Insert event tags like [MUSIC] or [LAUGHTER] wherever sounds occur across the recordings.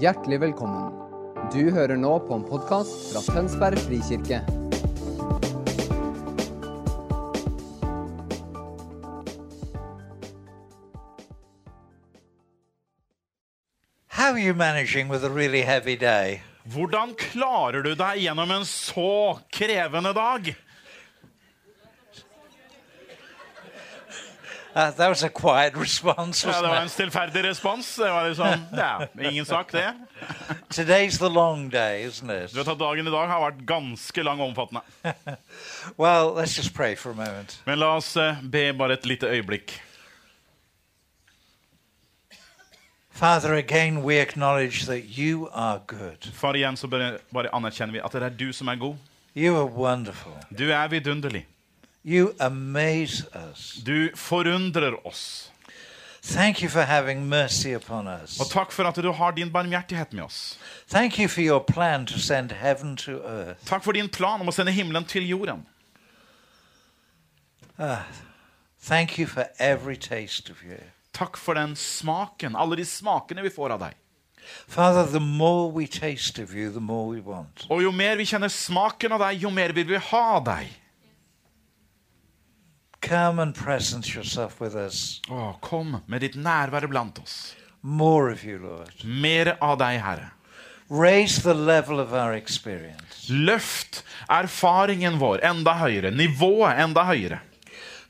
Hjertelig velkommen. Du hører nå på en podkast fra Tønsberg frikirke. How are you managing with a really heavy day? Hvordan klarer du deg gjennom en så krevende dag? Uh, that was a quiet [LAUGHS] response, Ja, det var en stillferdig respons. Det var liksom, ja, ingen sak, det. Today's the long day, isn't Du vet at Dagen i dag har vært ganske lang og omfattende. [LAUGHS] Well, let's just pray for a moment. Men la oss eh, be bare et lite øyeblikk. Father, again we acknowledge that you are good. Far, igjen så bare, bare anerkjenner vi at det er du som er god. You are wonderful. Du er vidunderlig. You amaze us. Du forundrer oss. Thank you for having mercy upon us. Og takk for at du har din barmhjertighet med oss. Thank you for your plan to send heaven to earth. Takk for din plan om å sende himmelen til jorden. Ah, thank you for every taste of you. Takk for den smaken, alle de smakene vi får av deg. Father, the more we taste of you, the more we want. Og jo mer vi kjenner smaken av deg, jo mer vil vi ha deg. Come and present yourself with us. Å, kom med ditt nærvær blant oss. More of you, Lord. Mer av deg, Herre. Raise the level of our experience. Løft erfaringen vår enda høyere, nivået enda høyere.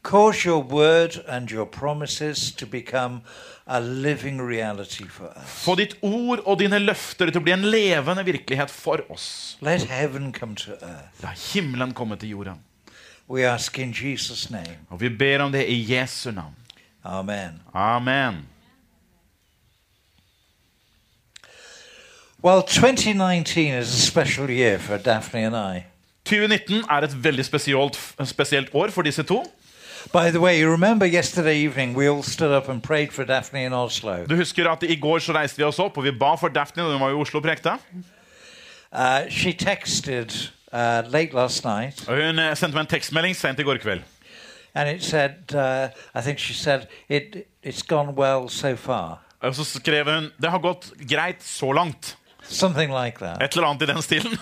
Cause your word and your promises to become a living reality for us. Få ditt ord og dine løfter til å bli en levende virkelighet for oss. Let heaven come to earth. La himmelen komme til jorden. We ask in Jesus' name. Og vi ber om det i Jesu navn. Amen. Amen. Well, 2019 is a special year for Daphne and I. 2019 er et veldig spesielt, spesielt år for disse to. By the way, you remember yesterday evening we all stood up and prayed for Daphne in Oslo. Du husker at I går så reiste vi oss opp og vi ba for Daphne da hun var i Oslo og prekte. Uh, she texted uh, late last night Og Hun eh, sendte meg en tekstmelding sent i går kveld. and it said, uh, I think she said, it, it's gone well so far. Og så skrev hun det har gått greit så langt. Something like that. Et eller annet i den stilen.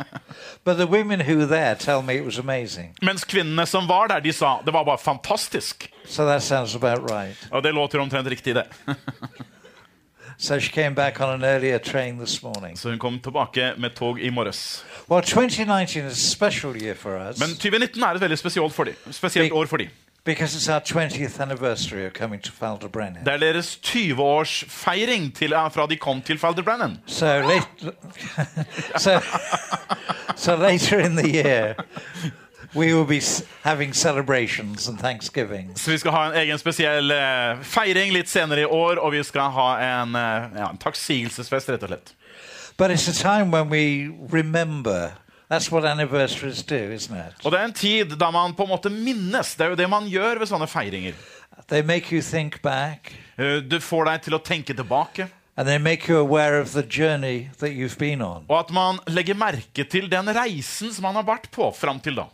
[LAUGHS] But the women who were there tell me it was amazing. Mens kvinnene som var der, de sa det var bare fantastisk. So that sounds about right. Og det låter omtrent riktig, det. [LAUGHS] So she came back on an earlier train this morning. Så hun kom tilbake med tog i morges. Well, 2019 is a special year for us Men 2019 er et veldig spesielt, for de, spesielt år for dem. because it's our 20th anniversary of coming to Falderbrennen. Det er deres 20-årsfeiring til- fra de kom til Falderbrennen. So, late, [LAUGHS] so, so later in the year, we will be having celebrations and Thanksgiving. Så vi skal ha en egen spesiell eh, feiring litt senere i år, og vi skal ha en, eh, ja, en takksigelsesfest, rett og slett. But it's a time when we remember. That's what anniversaries do, isn't it? Og det er en tid da man på en måte minnes. Det er jo det man gjør ved sånne feiringer. They make you think back Eh, Du får deg til å tenke tilbake, and they make you aware of the journey that you've been on. og at man legger merke til den reisen som man har vært på fram til da.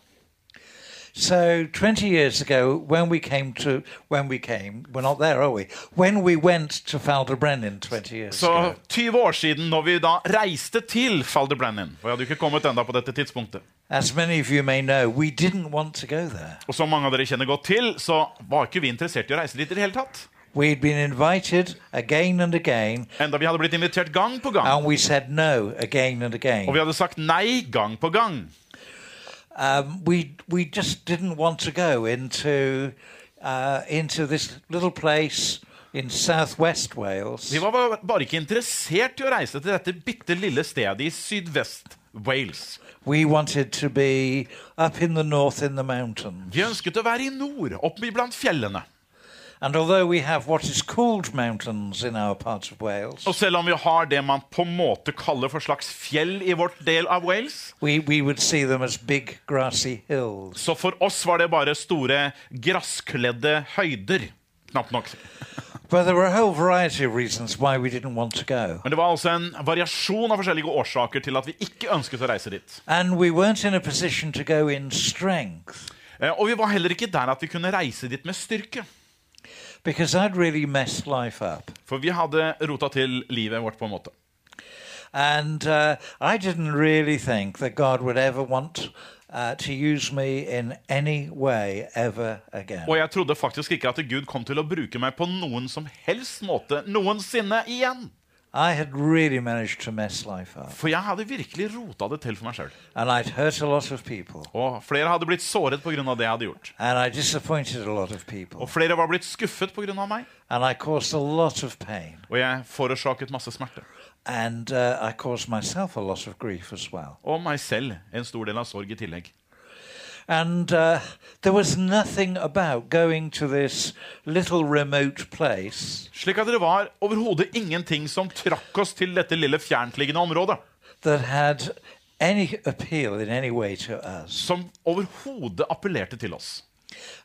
So 20 years ago, when we came to, when we came, we're not there, are we? When we went to Falderbrennen 20 years Så ago, 20 år siden, når vi da reiste til Falderbrennen Og jeg hadde jo ikke kommet enda på dette tidspunktet. as many of you may know, we didn't want to go there. Og som mange av dere kjenner godt til, så var ikke vi interessert i å reise dit i det hele tatt. We'd been invited again and again, Enda vi hadde blitt invitert gang på gang. and we said no again and Og vi hadde sagt nei gang på gang. Um, we we just didn't want to go into uh, into this little place in southwest Wales. Vi var bare ikke interessert i å reise til dette bitte lille stedet i sydvest-Wales. We wanted to be up in the north in the mountains. Vi ønsket å være i nord, oppe blant fjellene. And although we have what is called mountains in our parts of Wales, Og selv om vi har det man på en måte kaller for slags fjell i vårt del av Wales, we, we would see them as big grassy hills. så for oss var det bare store gresskledde høyder. Knapt nok. But there were a whole variety of reasons why we didn't want to go. Men det var altså en variasjon av forskjellige årsaker til at vi ikke ønsket å reise dit. And we weren't in a position to go in strength Eh, Og vi var heller ikke der at vi kunne reise dit med styrke. Because I'd really messed life up. For vi hadde rota til livet vårt på en måte. And uh, I didn't really think that God would ever want uh, to use me in any way ever again. Og jeg trodde faktisk ikke at Gud kom til å bruke meg på noen som helst måte noensinne igjen. I had really managed to mess life up. For jeg hadde virkelig rota det til for meg sjøl. And I'd hurt a lot of people. Og flere hadde blitt såret pga. det jeg hadde gjort. And I disappointed a lot of people. Og flere var blitt skuffet pga. meg. And I caused a lot of pain. Og jeg forårsaket masse smerte. And uh, I caused myself a lot of grief as well. Og meg selv en stor del av sorg i tillegg. And uh, there was nothing about going to this little remote place Slik at det var overhodet ingenting som trakk oss til dette lille fjerntliggende området. that had any appeal in any way to us. Som overhodet appellerte til oss.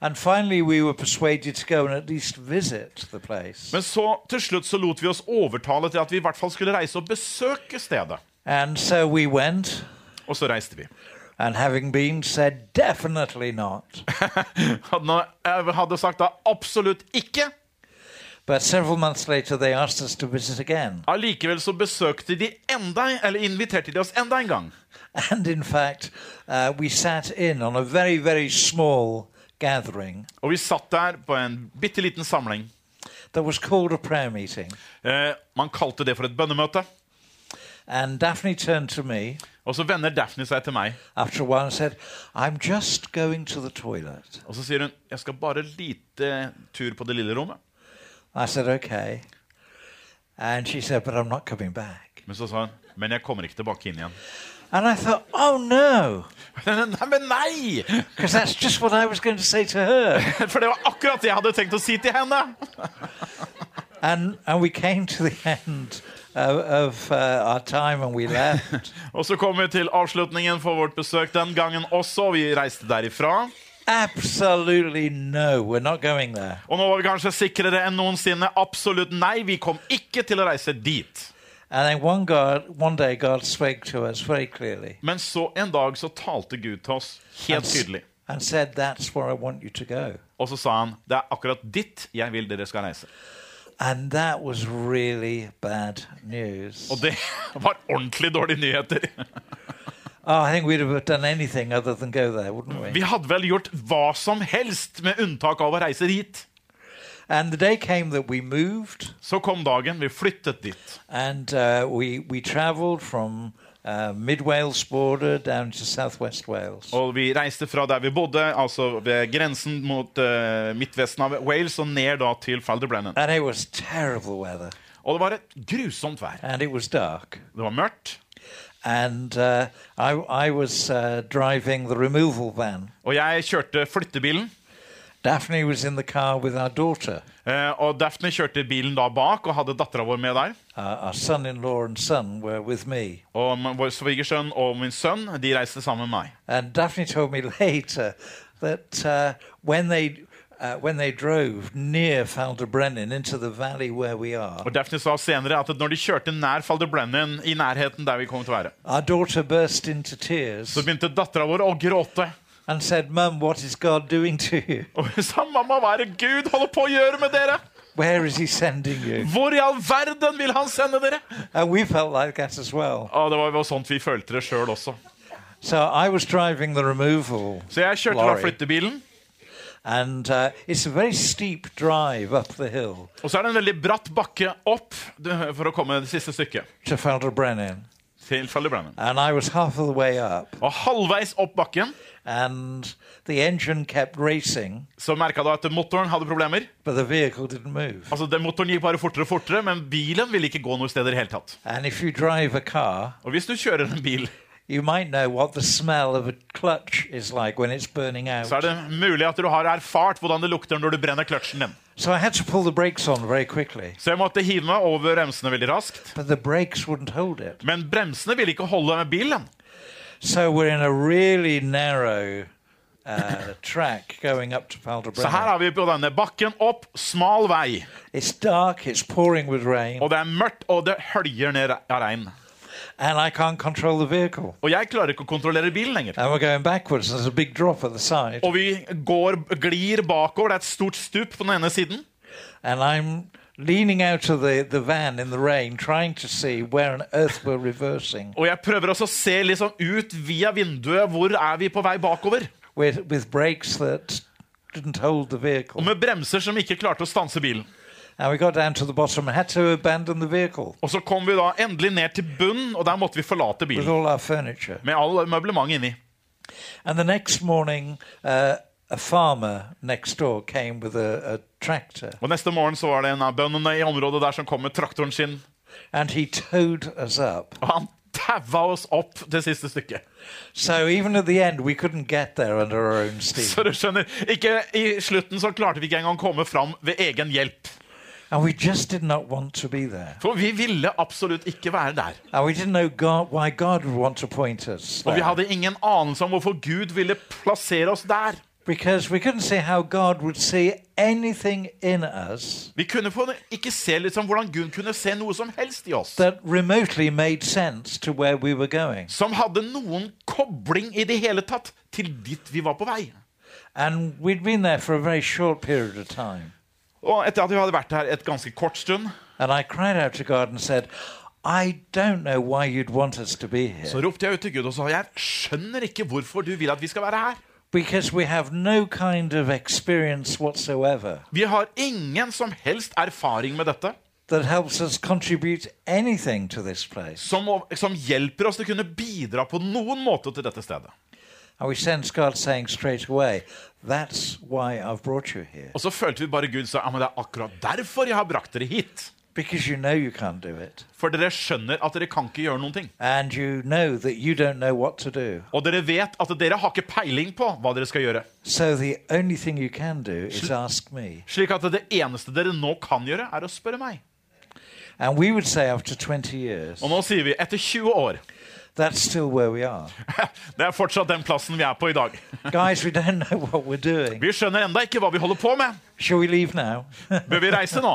And finally, we were persuaded to go and at least visit the place. Men så til slutt så lot vi oss overtale til at vi i hvert fall skulle reise og besøke stedet. And so we went, Og så reiste vi. And having been said, definitely not. [LAUGHS] Hadde, hadde sagt da absolutt ikke. But several months later, they asked us to visit again. Allikevel så besøkte de enda, eller inviterte de oss enda en gang. And in fact, uh, we sat in on a very, very small gathering Og vi satt der på en bitte liten samling. that was called a prayer meeting. Eh, man kalte det for et bønnemøte. And Daphne turned to me Og så vender Daphne seg til meg after a while said, I'm just going to the toilet. og så sier hun, jeg skal bare lite tur på det lille rommet. I said, okay. And she said, but I'm not coming back. Men så sa hun, men jeg kommer ikke tilbake inn igjen. And I thought, oh no, [LAUGHS] Nei, men nei! because that's just what I was going to say to her. [LAUGHS] For det var akkurat det jeg hadde tenkt å si til henne. And, and we came to the end of, uh, our time and we left. [LAUGHS] Og så kom vi til avslutningen for vårt besøk den gangen også. Vi reiste derifra. Absolutely no, we're not going there. Og nå var vi kanskje sikrere enn noensinne. Absolutt nei, vi kom ikke til å reise dit. And then one, God, one day God spoke to us very clearly Men så en dag så talte Gud til oss helt tydelig. and said, That's where I want you to go. Og så sa han, det er akkurat dit jeg vil dere skal reise. And that was really bad news. Og det [LAUGHS] var ordentlig dårlige nyheter. Oh, [LAUGHS] I think we'd have done anything other than go there, wouldn't we? Vi hadde vel gjort hva som helst med unntak av å reise dit. And the day came that we moved Så kom dagen, vi flyttet dit. and uh, we, we traveled from uh, mid Wales border down to southwest Wales. Og vi reiste fra der vi bodde, altså ved grensen mot uh, midtvesten av Wales, og ned da til Falderbrennan. And it was terrible weather Og det var et grusomt vær. and it was dark. Det var mørkt, And uh, I, I was uh, driving the removal van. og jeg kjørte flyttebilen. Daphne was in the car with our daughter. Uh, og Daphne kjørte bilen da bak og hadde dattera vår med der. Uh, our and son were with me. Og vår svigersønn og min sønn de reiste sammen med meg. And Daphne told me [LAUGHS] later that uh, when they uh, when they drove near Falderbrennen into the valley where we are, Og Daphne sa senere at når de kjørte nær Falderbrennen, i nærheten der vi kom til å være, our daughter burst into tears så begynte dattera vår å gråte. And said, "Mum, what is God doing to you? [LAUGHS] Og hun sa 'Mamma, hva er det Gud holder på å gjøre med dere?' Where is He sending you?" Hvor i all verden vil han sende dere? And we felt like that as well. Og det var jo sånt vi følte det sjøl også. So I was driving the removal, Så jeg kjørte da flyttebilen, and uh, it's a very steep drive up the hill og så er det en veldig bratt bakke opp for å komme det siste stykket. to Falderbrennen. And I was half of the way up, Og halvveis opp bakken and the engine kept racing, så merka du at motoren hadde problemer. but the vehicle didn't move. Altså, den Motoren gikk bare fortere og fortere, men bilen ville ikke gå noe sted i det hele tatt. And if you drive a car, Og hvis du kjører en bil, you might know what the smell of a clutch is like when it's burning out. så er det mulig at du har erfart hvordan det lukter når du brenner kløtsjen din. So I had to pull the brakes on very quickly, Så jeg måtte hive meg over bremsene veldig raskt. but the brakes wouldn't hold it. Men bremsene ville ikke holde med bilen. So we're in a really narrow uh, track going up to Så her er vi på denne bakken opp, smal vei. It's dark, it's pouring with rain, Og det er mørkt, og det høljer ned av regn. And I can't control the vehicle. Og jeg klarer ikke å kontrollere bilen lenger. And we're going backwards, there's a big drop at the side, Og vi går, glir bakover. Det er et stort stup på den ene siden. and I'm leaning out of the, the van in the rain, trying to see where on earth we're reversing Og jeg prøver også å se liksom ut via vinduet. Hvor er vi på vei bakover? with, with brakes that didn't hold the Og med bremser som ikke klarte å stanse bilen. And we got down to the bottom and had to abandon the vehicle Og så kom vi da endelig ned til bunnen, og der måtte vi forlate bilen. Med all møblement inni. And the next morning, uh, a farmer next door came with a, a tractor Og neste morgen så var det en av bøndene i området der som kom med traktoren sin. and he towed us up. Og han taua oss opp det siste stykket. So even at the end, we couldn't get there under our own steam. Så du skjønner, ikke I slutten så klarte vi ikke engang komme fram ved egen hjelp. For vi ville absolutt ikke være der. God. Og vi hadde ingen anelse om hvorfor Gud ville plassere oss der. Because we couldn't see how God would see anything in us Vi kunne ikke se liksom hvordan Gud kunne se noe som helst i oss. that remotely made sense to where we were going. Som hadde noen kobling i det hele tatt til dit vi var på vei. And we'd been there for a very short period of time. Og etter at vi hadde vært her et ganske kort stund, said, så ropte jeg ut til Gud og sa jeg skjønner ikke hvorfor du vil at vi skal være her. Because we have no kind of experience whatsoever Vi har ingen som helst erfaring med dette that helps us contribute anything to this place. som, som hjelper oss til å kunne bidra på noen måte til dette stedet. And we sense God saying straight away, That's why I've brought you here. Og så følte vi bare Gud sa ja, det er akkurat derfor jeg har brakt dere hit. You know you can't do it. For dere skjønner at dere kan ikke gjøre noen ting. You know you know what to do. Og dere vet at dere har ikke peiling på hva dere skal gjøre. So. Slik at det eneste dere nå kan gjøre, er å spørre meg. And we would say after 20 years, Og nå sier vi etter 20 år that's still where we are. [LAUGHS] Det er fortsatt den plassen vi er på i dag. [LAUGHS] Guys, we don't know what we're doing. Vi skjønner enda ikke hva vi holder på med. Shall we leave now? [LAUGHS] Bør vi reise nå?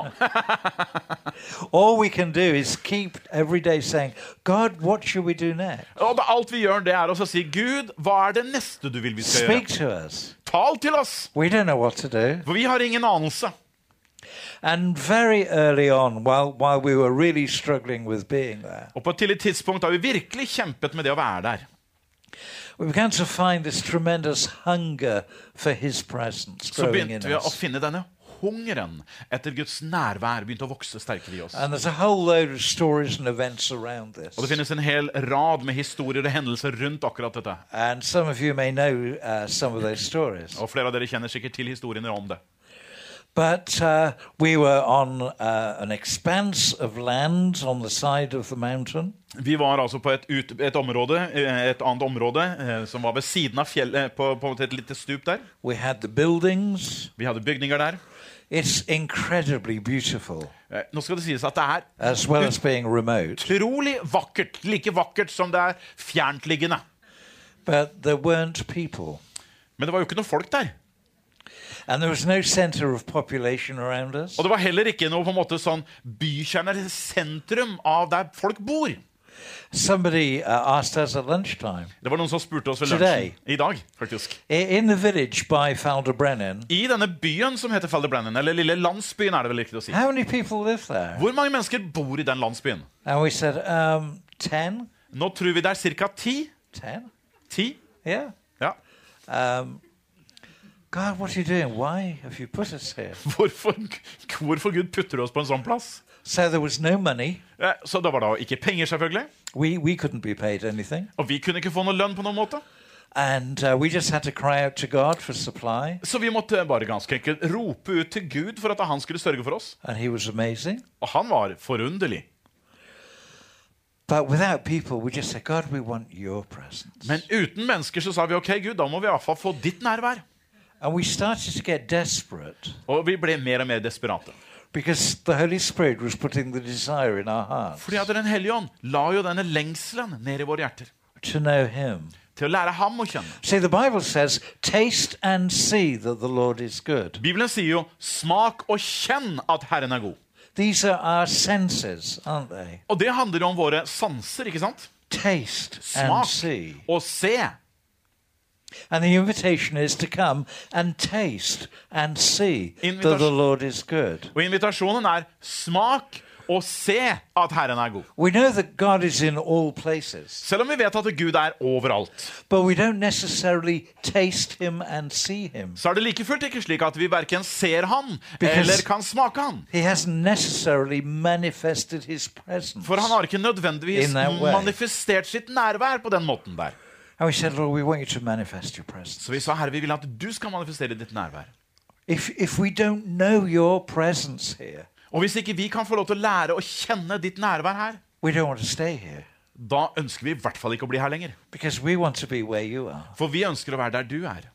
All we can do is keep every day saying, God, what should we do next? Og alt vi gjør, det er å si Gud, hva er det neste du vil vi skal Speak gjøre? to us. Tal til oss, We don't know what to do. for vi har ingen anelse. And very early on, while, while we were really struggling with being there, Og på et tidlig tidspunkt har vi virkelig kjempet med det å være der. we began to find this tremendous hunger for His presence Så growing in begynte vi å us. finne denne hungeren etter Guds nærvær begynte å vokse sterkere i oss. And there's a whole load of stories and events around this. Og det finnes en hel rad med historier og hendelser rundt akkurat dette. And some of you may know uh, some of those stories. Og flere av dere kjenner sikkert til historiene om det. But uh, we were on uh, an expanse of land on the side of the mountain. Vi var altså på et, ut, et, område, eh, et annet område eh, som var ved siden av fjellet, på, på et lite stup der. We had the buildings. Vi hadde bygninger der. It's incredibly beautiful, Eh, Nå skal det sies at det er as well as being remote. utrolig vakkert. Like vakkert som det er fjerntliggende. But there weren't people. Men det var jo ikke noe folk der. And there was no center of population around us. Og det var heller ikke noe på en måte sånn bykjerne, eller sentrum av der folk bor. Somebody uh, asked us at lunchtime Det var noen som spurte oss ved Today. lunsjen i dag. faktisk. in the village by Falderbrennen, I denne byen som heter Felderbrennen, eller lille landsbyen, er det vel riktig å si. how many people live there? Hvor mange mennesker bor i den landsbyen? And we said, um, ten. Nå tror vi det er ca. ti. Ten? Ti? Yeah. Ja. Um, God, what are you doing? Why have you put us here? [LAUGHS] Hvorfor, hvorfor Gud putter oss på en sånn plass? So there was no money. Ja, Så det var da ikke penger, selvfølgelig. We, we couldn't be paid anything. Og vi kunne ikke få noe lønn på noen måte. And uh, we just had to cry out to God for supply. Så vi måtte bare ganske enkelt rope ut til Gud for at han skulle sørge for oss. And He was amazing. Og han var forunderlig. But without people, we just said, God, we want your presence. Men uten mennesker så sa vi ok, Gud, da må vi i hvert fall få ditt nærvær. And we started to get desperate Og vi ble mer og mer desperate. because the Holy Spirit was putting the desire in our hearts Fordi at Den hellige ånd la jo denne lengselen ned i våre hjerter. to know Him. Til å lære ham å kjenne. See, the Bible says, taste and see that the Lord is good. Bibelen sier jo 'smak og kjenn at Herren er god'. These are our senses, aren't they? Og det handler jo om våre sanser, ikke sant? Taste and Smak see. og se. And the invitation is to come and taste and see that the Lord is good. Og invitasjonen er smak og se at Herren er god. We know that God is in all places, Selv om vi vet at Gud er overalt, but we don't necessarily taste Him and see Him. så er det like fullt ikke slik at vi verken ser han Because- eller kan smake han. He hasn't necessarily manifested His presence. For han har ikke nødvendigvis manifestert sitt nærvær på den måten der. And we said, Lord, we want you to manifest your presence. Så vi sa, Herre, vi vil at du skal manifestere ditt nærvær. If, if we don't know your presence here, Og hvis ikke vi kan få lov til å lære å kjenne ditt nærvær her, we don't want to stay here da ønsker vi i hvert fall ikke å bli her lenger. because we want to be where you are. For vi ønsker å være der du er.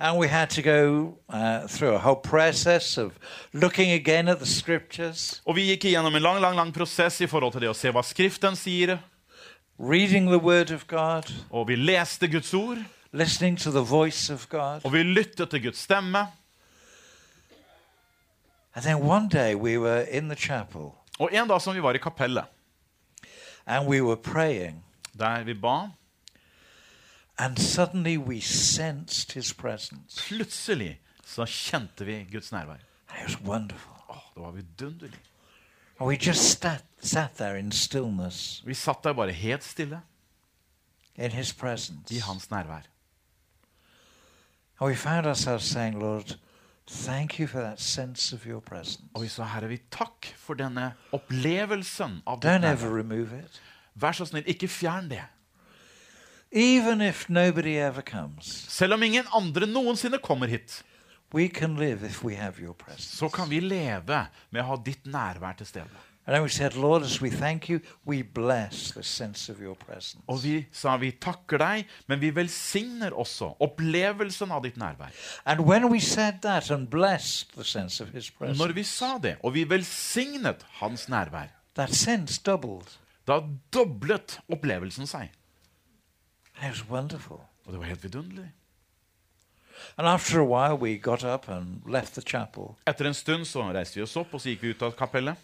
And we had to go uh, through a whole process of looking again at the scriptures, Og vi gikk igjennom en lang, lang, lang prosess i forhold til det å se hva Skriften sier, reading the Word of God, og vi leste Guds ord, listening to the voice of God. og vi lyttet til Guds stemme. And then one day we were in the chapel Og en dag som vi var i kapellet, and we were praying, der vi ba, and suddenly we sensed His presence. plutselig så kjente vi Guds nærvær. It was wonderful. Åh, det var vidunderlig. And we just sat, sat there in stillness Vi satt der bare helt stille in His presence. i hans nærvær. And we found ourselves saying, Lord, thank you for that sense of your presence. Og vi sa, Herre, vi takk for denne opplevelsen av ditt Don't ever nærvær. remove it. Vær så snill, ikke fjern det. Even if nobody ever comes, Selv om ingen andre noensinne kommer hit, we can live if we have your presence. så kan vi leve med å ha ditt nærvær til stede. Said, you. Og vi sa vi takker deg, men vi velsigner også opplevelsen av ditt nærvær. And when we said that and blessed the sense of his presence, Når vi sa det, og vi velsignet hans nærvær, da doblet opplevelsen seg. Og det var helt vidunderlig. Etter en stund så reiste vi oss opp, og så gikk vi ut av kapellet.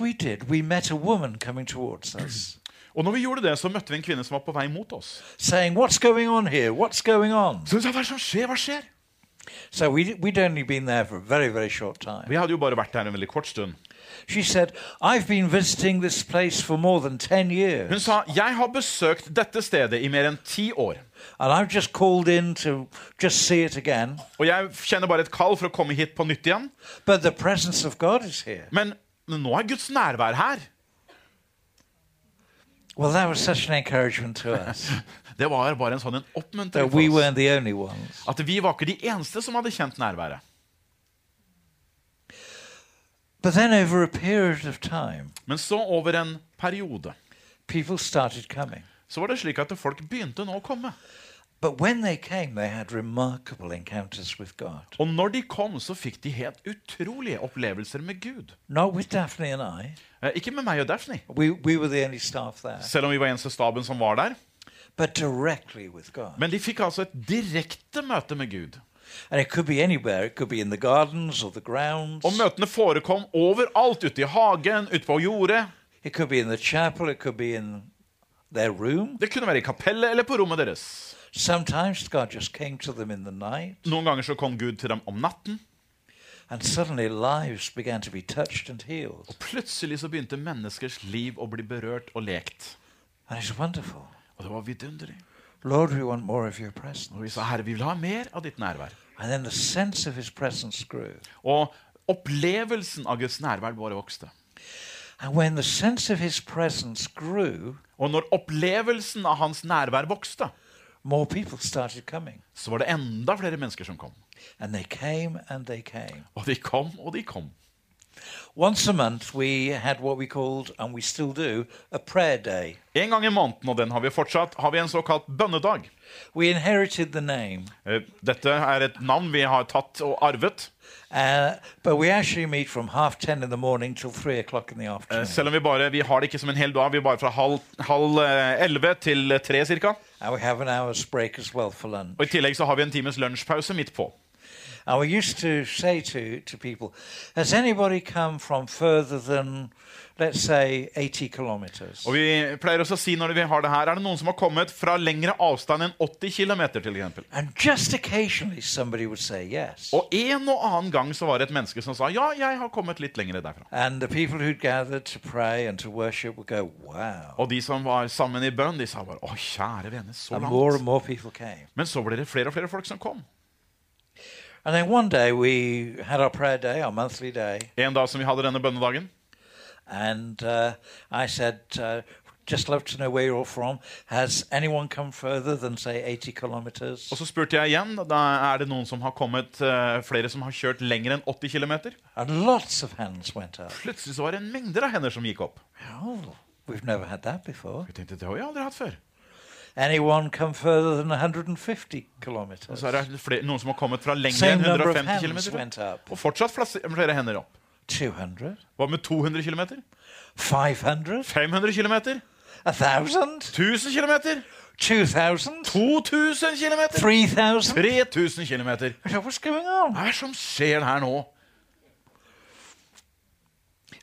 We did, we met a woman coming towards us, Og når vi gjorde det, så møtte vi en kvinne som var på vei mot oss. saying, What's going on here? What's going on? Så hun sa, hva som skjer? Hva skjer? So we, we'd only been there for a very, very short time. Vi hadde jo bare vært der en veldig kort stund. She said, I've been visiting this place for more than 10 Hun years, sa, jeg har besøkt dette stedet i mer enn ti år. And I've just called in to just see it again. Og jeg kjenner bare et kall for å komme hit på nytt igjen. But the presence of God is here. Men nå er Guds nærvær her. Well, that was such an encouragement to us [LAUGHS] Det var bare en sånn en oppmuntring for oss. weren't the only ones. At vi var ikke de eneste som hadde kjent nærværet. But then, over a period of time, Men så over en periode people started coming. Så var det slik at folk begynte nå å komme. They came, they had remarkable encounters with God. Og når de kom, så fikk de helt utrolige opplevelser med Gud. Not with Daphne and I. Eh, Ikke med meg og Daphne, We, we were the only staff there. selv om vi var eneste staben som var der. But directly with God. Men de fikk altså et direkte møte med Gud. And it could be anywhere. It could be in the gardens or the grounds. Og møtene forekom overalt. Ute i hagen, ute på jordet. It could be in the chapel. It could be in their room. Det kunne være i kapellet eller på rommet deres. Sometimes God just came to them in the night. Noen ganger så kom Gud til dem om natten. And suddenly lives began to be touched and healed. Plutselig så begynte menneskers liv å bli berørt og lekt. And it's wonderful. Og det var vidunderlig. Lord, we want more of your presence. Og vi sa, Herre, vi vil ha mer av ditt nærvær. And then the sense of his presence grew. Og opplevelsen av Guds nærvær bare vokste. And when the sense of his presence grew, Og når opplevelsen av hans nærvær vokste, more people started coming. så var det enda flere mennesker som kom. And they came and they came. Og de kom, og de kom. Once a month, we had what we called, and we still do, a prayer day. En gang i måneden, og den har vi fortsatt, har vi en såkalt bønnedag. We inherited the name, Eh, Dette er et navn vi har tatt og arvet. uh, but we actually meet from half ten in the morning till three o'clock in the Eh. Selv om vi bare, vi har det ikke som en hel dag, vi er bare fra halv, halv eh, elleve til tre cirka. And we have an hour's break as well for lunch. Og i tillegg så har vi en times lunsjpause midt på. And we used to say to, to people, Has anybody come from further than, let's say, 80 kilometers? Og vi pleier også å si når vi har det her, er det noen som har kommet fra lengre avstand enn 80 km, til eksempel? And just occasionally somebody would say yes. Og en og annen gang så var det et menneske som sa ja, jeg har kommet litt lengre derfra. And the people who'd gathered to pray and to worship would go, Wow. Og de som var sammen i bønn, de sa bare å, kjære vene, så And more and langt. more people came. Men så ble det flere og flere folk som kom. And then one day we had our prayer day, our monthly day, En dag som vi hadde denne bønnedagen, and uh, I said, uh, just love to know where you're all from. Has anyone come further than, say, 80 kilometers? og så spurte jeg igjen, da er det noen som har kommet, uh, flere som har kjørt lenger enn 80 km? And lots of hands went up. Plutselig så var det en mengder av hender som gikk opp. Oh, we've never had that before. Vi tenkte, det har vi aldri hatt før. Anyone come further than 150 Og kilometers? så er det flere, noen som har kommet fra lenger enn 150 hands km. Og fortsatt flere hender opp. 200? Hva med 200 km? 500? 500 km? A 1000 km? 2,000? 2000 km? 3,000? 3000 km? Hva er det som skjer her nå?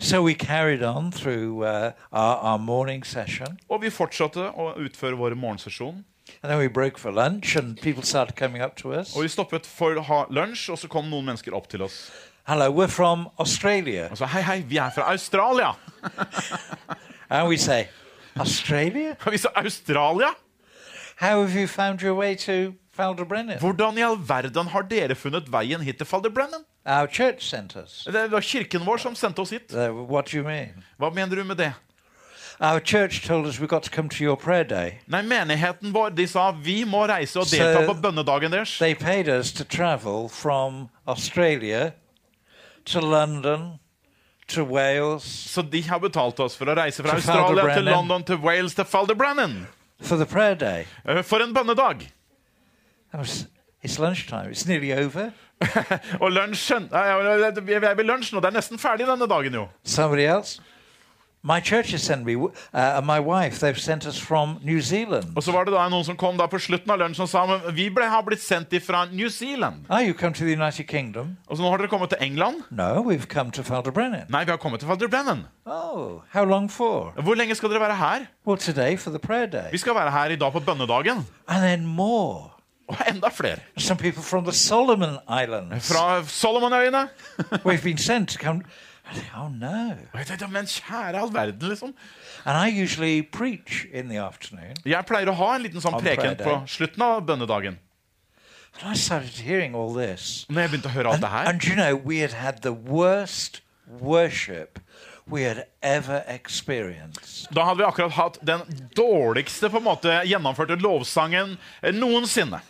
So we carried on through uh, our, our morning session, Og vi fortsatte å utføre vår morgensesjon. and then we broke for lunch, and people started coming up to us. Og vi stoppet for ha lunsj, og så kom noen mennesker opp til oss. Hello, we're from Australia. Og sa hei, hei, vi er fra Australia. [LAUGHS] And we say, Australia? [LAUGHS] Vi sa Australia? How have you found your way to Falderbrennen? Hvordan i all verden har dere funnet veien hit til Falderbrennen? Our church sent us. Det var kirken vår som sendte oss hit. Uh, what do you mean? Hva mener du med det? Our church told us we got to come to your prayer day. Nei, menigheten vår, de sa vi må reise og delta delta på bønnedagen deres. They paid us to travel from Australia to London to Wales Så de har betalt oss for å reise fra Australia til London til Wales til Falderbrennen. for the prayer day. Eh, For en bønnedag. It's lunchtime. It's nearly over. Og lunsjen Jeg Vi er ved lunsjen, og det er nesten ferdig denne dagen, jo. Somebody else? My church has sent me, uh, my wife, they've sent us from New Zealand. Og så var det da noen som kom da på slutten av lunsjen og sa men vi ble, har blitt sendt fra New Zealand. Oh, you come to the United Kingdom? Og så nå har dere kommet til England? No, we've come to. Nei, vi har kommet til. Oh, how long for? Hvor lenge skal dere være her? Well, today for the prayer day. Vi skal være her i dag på bønnedagen. And then more. Og enda flere. Some people from the Solomon Islands. Fra Solomonøyene. We've been sent to come. Oh, no. Men kjære all verden, liksom. And I usually preach in the afternoon. Jeg pleier å ha en liten sånn preken på slutten av bønnedagen. And I started hearing all this. Når jeg begynte å høre alt And, det her and you know, we had had the worst worship we had ever experienced. Da hadde vi akkurat hatt den dårligste på en måte gjennomførte lovsangen eh, noensinne.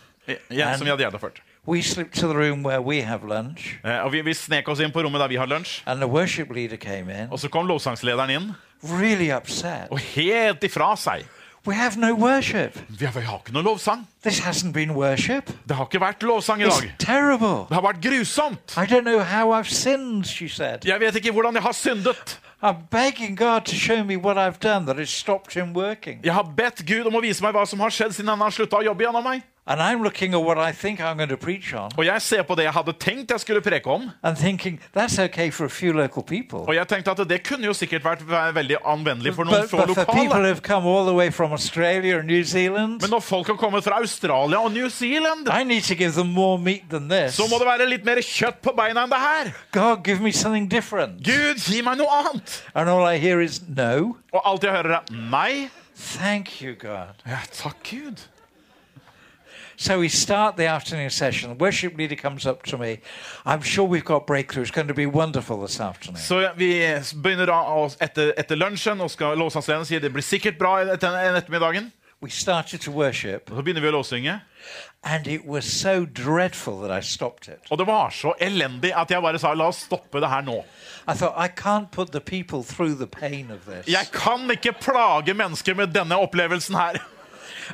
Ja, som vi hadde gjennomført. We slipped to the room where we have lunch, Eh, Og vi, vi snek oss inn på rommet der vi har lunsj. and the worship leader came in, Og så kom lovsangslederen inn, really upset. og helt ifra seg. We have no worship. Vi har, vi har ikke noe lovsang. This hasn't been worship. Det har ikke vært lovsang i It's dag. terrible. Det har vært grusomt. I don't know how I've sinned, she said. Jeg vet ikke hvordan jeg har syndet. I'm begging God to show me what I've done that has stopped him working. Jeg har bedt Gud om å vise meg hva som har skjedd siden han har slutta å jobbe gjennom meg. And I'm looking at what I think I'm going to preach on Og jeg ser på det jeg hadde tenkt jeg skulle preke om. thinking okay for a few local people. Og jeg tenkte at det kunne jo sikkert vært veldig anvendelig for noen But, få but for people lokale. who've come all the way from Australia and New Zealand, Men når folk har kommet fra Australia og New Zealand, I need to give them more meat than this. så må det være litt mer kjøtt på beina enn det her. God, give me. Gud, gi meg noe annet! And all I hear is no. Og alt jeg hører, er nei. Thank you, God. Ja, takk Gud. So we start the afternoon session. Worship leader comes up to me. I'm sure we've got breakthrough. It's going to be wonderful this afternoon. Så vi begynner da etter, etter lunsjen, og skal lovsangslederen si det blir sikkert bra etter ettermiddagen. We started to worship, så begynner vi å lovsynge. and it was so dreadful that I stopped it. Og det var så elendig at jeg bare sa la oss stoppe det her nå. I thought, I can't put the people through the pain of this. Jeg kan ikke plage mennesker med denne opplevelsen her.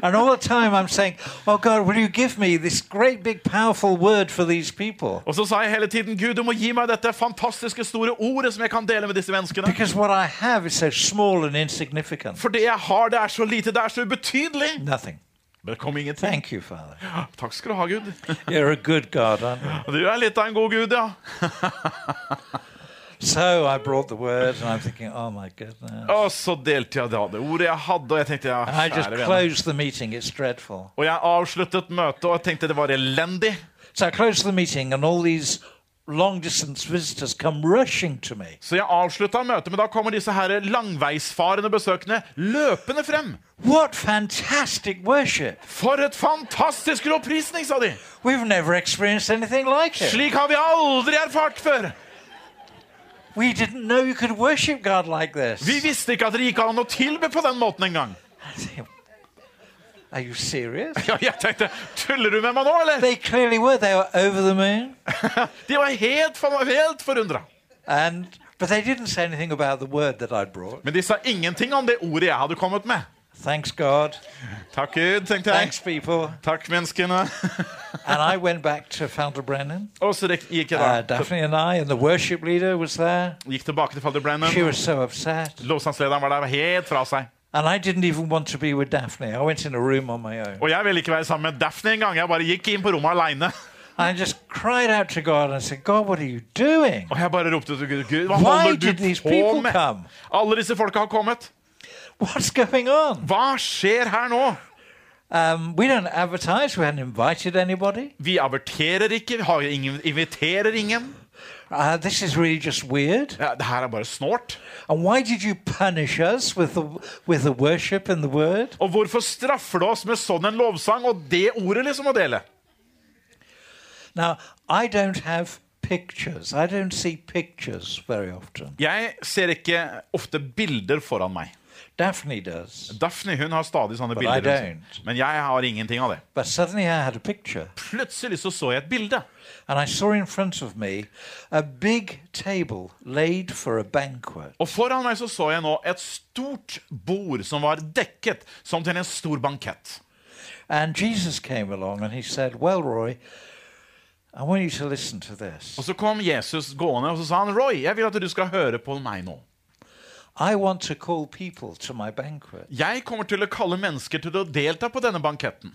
And all the time I'm saying, Oh God, will you give me this great, big, powerful word for these people? Og så sa jeg hele tiden Gud, du må gi meg dette fantastiske store ordet som jeg kan dele med disse menneskene. Because what I have is so small and insignificant. For det jeg har, det er så lite, det er så ubetydelig. Nothing. Det kom ingenting. Thank you, Father. Takk skal du ha, Gud. You're a good God, aren't you? Du er litt av en god Gud, ja. [LAUGHS] So I brought the word, and I'm thinking, oh my goodness. Og så delte jeg da det ordet jeg hadde, og jeg tenkte ja, And I just kjære closed the meeting. It's dreadful. Og jeg avsluttet møtet, og jeg tenkte det var elendig. So I closed the meeting, and all these long distance visitors come rushing to me. Så jeg avslutta møtet, men da kommer disse her langveisfarende besøkende løpende frem. What fantastic worship! For et fantastisk lovprisning, sa de! We've never experienced anything like it. Slik har vi aldri erfart før. We didn't know you could worship God like this. Vi visste ikke at det gikk an å tilbe på den måten engang. Are you serious? Ja, jeg tenkte, tuller du med meg nå, eller? They clearly were. They were over the moon. [LAUGHS] De var helt, for- helt forundra. And but they didn't say anything about the word that I'd brought. Men de sa ingenting om det ordet jeg hadde kommet med. Thanks God. Takk Gud, tenkte jeg. Thanks people. Takk, menneskene. And I went back to Falder Brennan. Og så gikk jeg Uh, Daphne and I, and the worship leader was there. gikk tilbake til Father Brennan. She was so upset. Lovsangslederen var der helt fra seg. And I didn't even want to be with Daphne. I went in a room on my own. Og jeg ville ikke være sammen med Daphne engang. Jeg bare gikk inn på rommet aleine. I just cried out to God and said, God, what are you doing? Og jeg bare ropte til Gud. Gud, hva Why holder du på med? come? Alle disse folka har kommet. What's going on? Hva skjer her nå? Um, we don't advertise. We haven't invited anybody. Vi averterer ikke, vi har ingen, inviterer ingen. Uh, this is really just weird. Ja, det her er bare snålt. And why did you punish us with the, with the worship and the word? Og hvorfor straffer du oss med sånn en lovsang og det ordet liksom å dele? Now, I don't have pictures. I don't see pictures very often. Jeg ser ikke ofte bilder foran meg. Daphne does. Daphne hun har stadig sånne But I bilder. don't. Men jeg har ingenting av det. But suddenly I had a picture. Plutselig så så jeg et bilde. And I saw in front of me a big table laid for a banquet. Og foran meg så så jeg nå et stort bord som var dekket som til en stor bankett. And Jesus came along and he said, Well, Roy, I want you to listen to this. Og så kom Jesus gående og så sa han, Roy, jeg vil at du skal høre på meg nå. Jeg kommer til å kalle mennesker til å delta på denne banketten.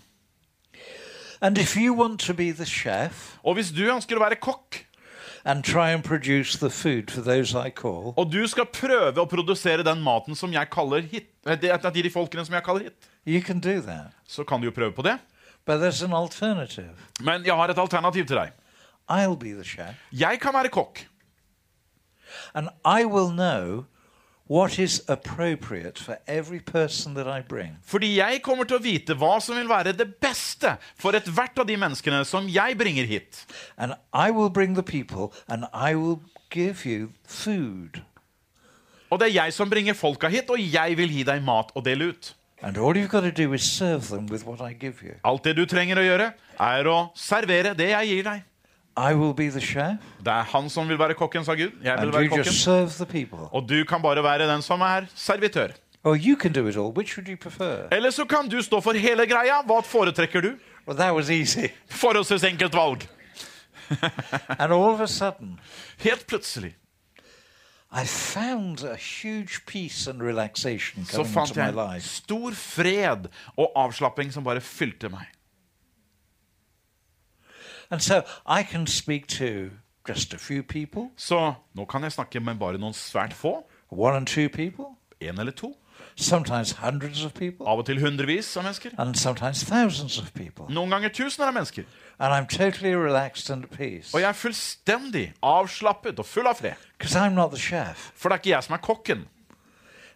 Chef Og hvis du ønsker å være kokk, and try and produce the food for those I call, og du skal prøve å produsere den maten som jeg kaller hit, De, det er de folkene som jeg kaller hit, you can do that. så kan du jo prøve på det. But there's an alternative. Men jeg har et alternativ til deg. I'll be the chef, Jeg kan være kokk, and I will know what is appropriate for every person that I bring. fordi jeg kommer til å vite hva som vil være det beste for ethvert av de menneskene som jeg bringer hit. And I will bring the people, and I will give you food. Og det er jeg som bringer folka hit, og jeg vil gi deg mat å dele ut. And all you've got to do is serve them with what I give you. Alt det du trenger å gjøre, er å servere det jeg gir deg. I will be the chef, Det er han som vil være kokken, sa Gud. Jeg vil være kokken. Og du kan bare være den som er servitør. Or you can do it all. Which would you prefer? Eller så kan du stå for hele greia. Hva foretrekker du? Well, that was easy. Forholdsvis enkelt valg. [LAUGHS] And all of a sudden, Helt plutselig I found a huge peace and relaxation så fant jeg en stor fred og avslapping som bare fylte meg. And so I can speak to just a few people, Så nå kan jeg snakke med bare noen svært få. one and two people, En eller to. sometimes hundreds of people, Av og til hundrevis av mennesker. and sometimes thousands of people. Noen ganger tusener av mennesker. And I'm totally relaxed and at peace Og jeg er fullstendig avslappet og full av fred. because I'm not the chef. For det er ikke jeg som er kokken.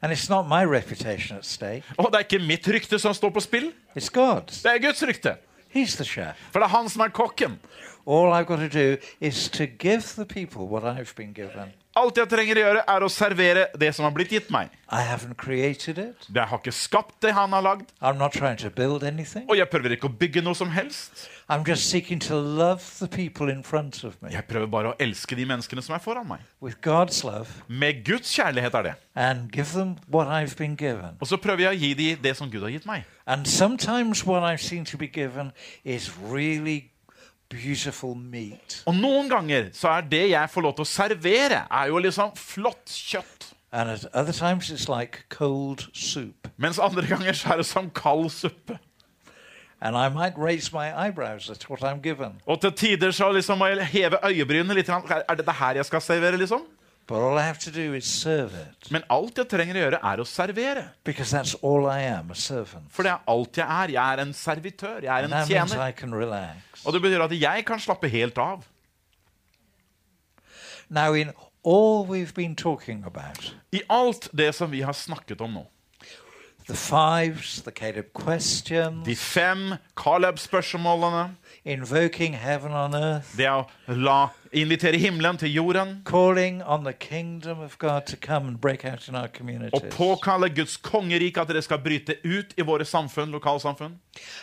And it's not my reputation at stake, Og det er ikke mitt rykte som står på spill. it's God's. Det er Guds rykte. He's the chef. For det er han som er kokken. All I've got to do is to give the people what I've been given. Alt jeg trenger å gjøre, er å servere det som har blitt gitt meg. I haven't created it. Jeg har ikke skapt det han har lagd, I'm not trying to build anything. og jeg prøver ikke å bygge noe som helst. I'm just seeking to love the people in front of me Jeg prøver bare å elske de menneskene som er foran meg. with God's love Med Guds kjærlighet er det. and give them what I've been given. Og så prøver jeg å gi dem det som Gud har gitt meg. And sometimes what I've seen to be given is really beautiful meat. Og noen ganger så er det jeg får lov til å servere, er jo liksom flott kjøtt. And at other times it's like cold soup. Mens andre ganger så er det som kald suppe. And I might raise my eyebrows at what I'm given. Og til tider så liksom må jeg heve øyebrynene litt. Er det det her jeg skal servere, liksom? But all I have to do is serve it. Men alt jeg trenger å gjøre, er å servere. Because that's all I am, a servant. For det er alt jeg er. Jeg er en servitør. Jeg er And en that means tjener. I can relax. Og det betyr at jeg kan slappe helt av. Now, in all we've been talking about, I alt det som vi har snakket om nå. the fives, the Caleb De fem Caleb-spørsmålene. Invoking heaven on earth, Det å la, invitere himmelen til jorden. calling on the kingdom of God to come and break out in our Og påkalle Guds kongerike at det skal bryte ut i våre samfunn, lokalsamfunn.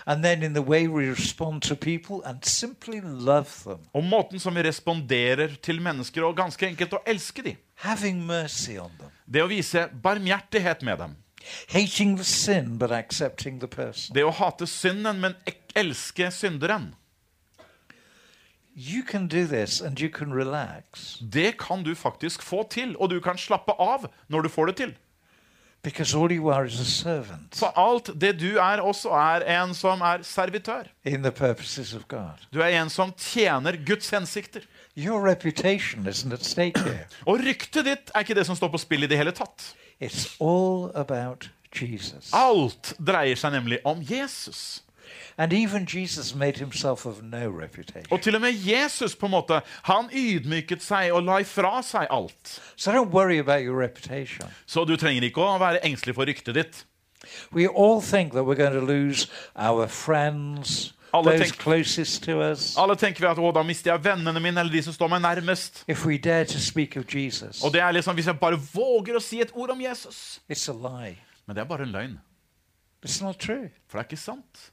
And then in the way we respond to people and simply love them, Og måten som vi responderer til mennesker, og ganske enkelt å elske dem. having mercy on them, Det å vise barmhjertighet med dem. hating the sin but accepting the person. Det å hate synden, men elske synderen. You can do this and you can relax Det kan du faktisk få til, og du kan slappe av når du får det til. because all you are is a servant Så alt det du er også, er en som er servitør. in the purposes of God. Du er en som tjener Guds hensikter. Your reputation isn't at stake here. [CLEARS THROAT] Og ryktet ditt er ikke det som står på spill i det hele tatt. It's all about Jesus. Alt dreier seg nemlig om Jesus. And even Jesus made himself of no reputation. Og til og med Jesus på en måte, han ydmyket seg og la ifra seg alt. So don't worry about your reputation. Så du trenger ikke å være engstelig for ryktet ditt. We all think that we're going to lose our friends, Alle those tenk- closest to us, Alle tenker vi at å, da mister jeg vennene mine, eller de som står meg nærmest. if we dare to speak of Jesus. Og det er liksom hvis jeg bare våger å si et ord om Jesus. It's a lie. Men det er bare en løgn. It's not true. For det er ikke sant.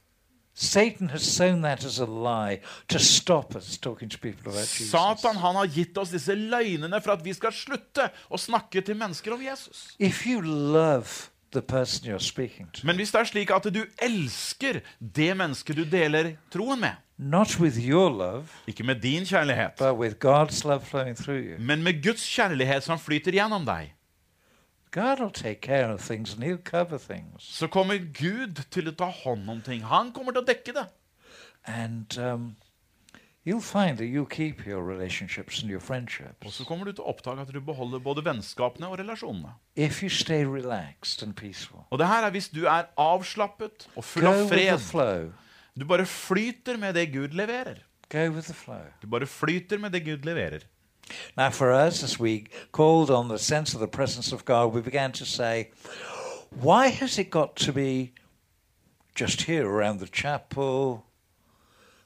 Satan has sown that as a lie to stop us talking to people about Jesus. Satan han har gitt oss disse løgnene for at vi skal slutte å snakke til mennesker om Jesus. If you love the person you're speaking to, Men hvis det er slik at du elsker det mennesket du deler troen med, not with your love, ikke med din kjærlighet, but with God's love flowing through you, men med Guds kjærlighet som flyter gjennom deg, God will take care of things så kommer Gud til å ta hånd om ting. Han kommer til å dekke det. And um, you'll find that you'll keep your and your Og så kommer du til å oppdage at du beholder både vennskapene og relasjonene. if you stay and. Og det her er hvis du er avslappet og full Go av fred. Du bare flyter med det Gud leverer. Go with the flow. Du bare flyter med det Gud leverer. Now, for us, as we called on the sense of the presence of God, we began to say, why has it got to be just here around the chapel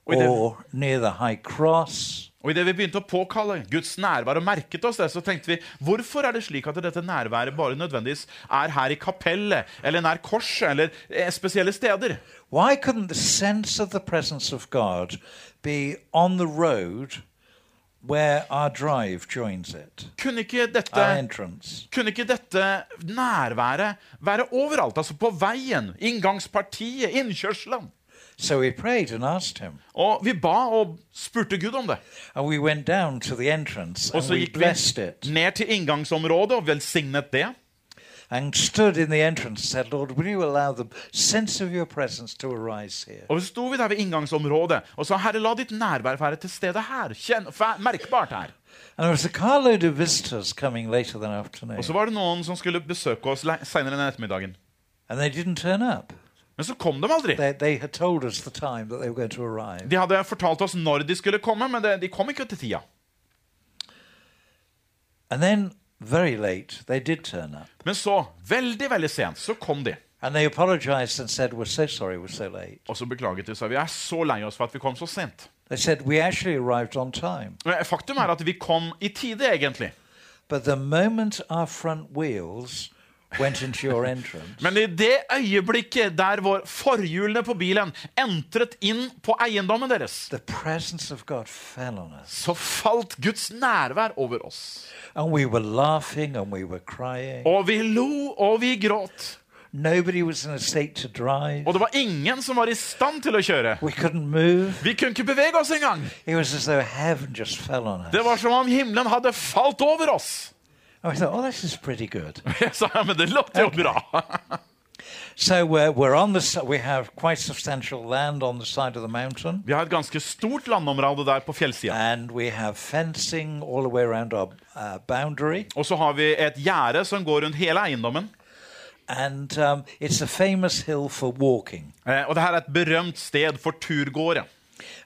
or near the high cross? Og idet vi begynte å påkalle Guds nærvær og merket oss det, så tenkte vi hvorfor er det slik at dette nærværet bare nødvendigvis er her i kapellet, eller nær korset, eller eh, spesielle steder? Why couldn't the sense of the presence of God be on the road where our drive joins it, Kunne ikke dette, entrance? kunne ikke dette nærværet være overalt? Altså på veien, inngangspartiet, innkjørselen? So we prayed and asked Him. Og vi ba og spurte Gud om det. And we went down to the entrance Og så gikk vi ned til inngangsområdet og velsignet det. And stood in the entrance and said, Lord, will you allow the sense of your presence to arise here? Og så sto vi der ved inngangsområdet og sa, Herre, la ditt nærvær være til stede her. Kjenn, merkbart her. And there was a carload of visitors coming later that afternoon, Og så var det noen som skulle besøke oss senere den ettermiddagen. and they didn't turn up. Men så kom de aldri. They, they had told us the time that they were going to arrive. De hadde fortalt oss når de skulle komme, men de, de kom ikke til tida. And then, very late, they did turn up. Men så, veldig, veldig sent, så kom de. And they apologized and said, We're so sorry we're so late. Og så beklaget de seg. Vi er så lei oss for at vi kom så sent. They said, We actually arrived on time. Faktum er at vi kom i tide, egentlig. But the moment our front wheels went into your entrance, Men i det øyeblikket der vår forhjulene på bilen entret inn på eiendommen deres, the presence of God fell on us. så falt Guds nærvær over oss. And we were laughing and we were crying. Og vi lo, og vi gråt. Nobody was in a state to drive. Og det var ingen som var i stand til å kjøre. We couldn't move. Vi kunne ikke bevege oss engang. It was as though heaven just fell on us. Det var som om himmelen hadde falt over oss. We thought, oh, this is pretty good. [LAUGHS] Sa ja, men det låter jo bra. [LAUGHS] So we're, we're on the, we have quite substantial land on the side of the mountain. Vi har et ganske stort landområde der på fjellsida. And we have fencing all the way around our uh, boundary. Og så har vi et gjerde som går rundt hele eiendommen. And um, it's a famous hill for walking. Eh, og det her er et berømt sted for turgåere.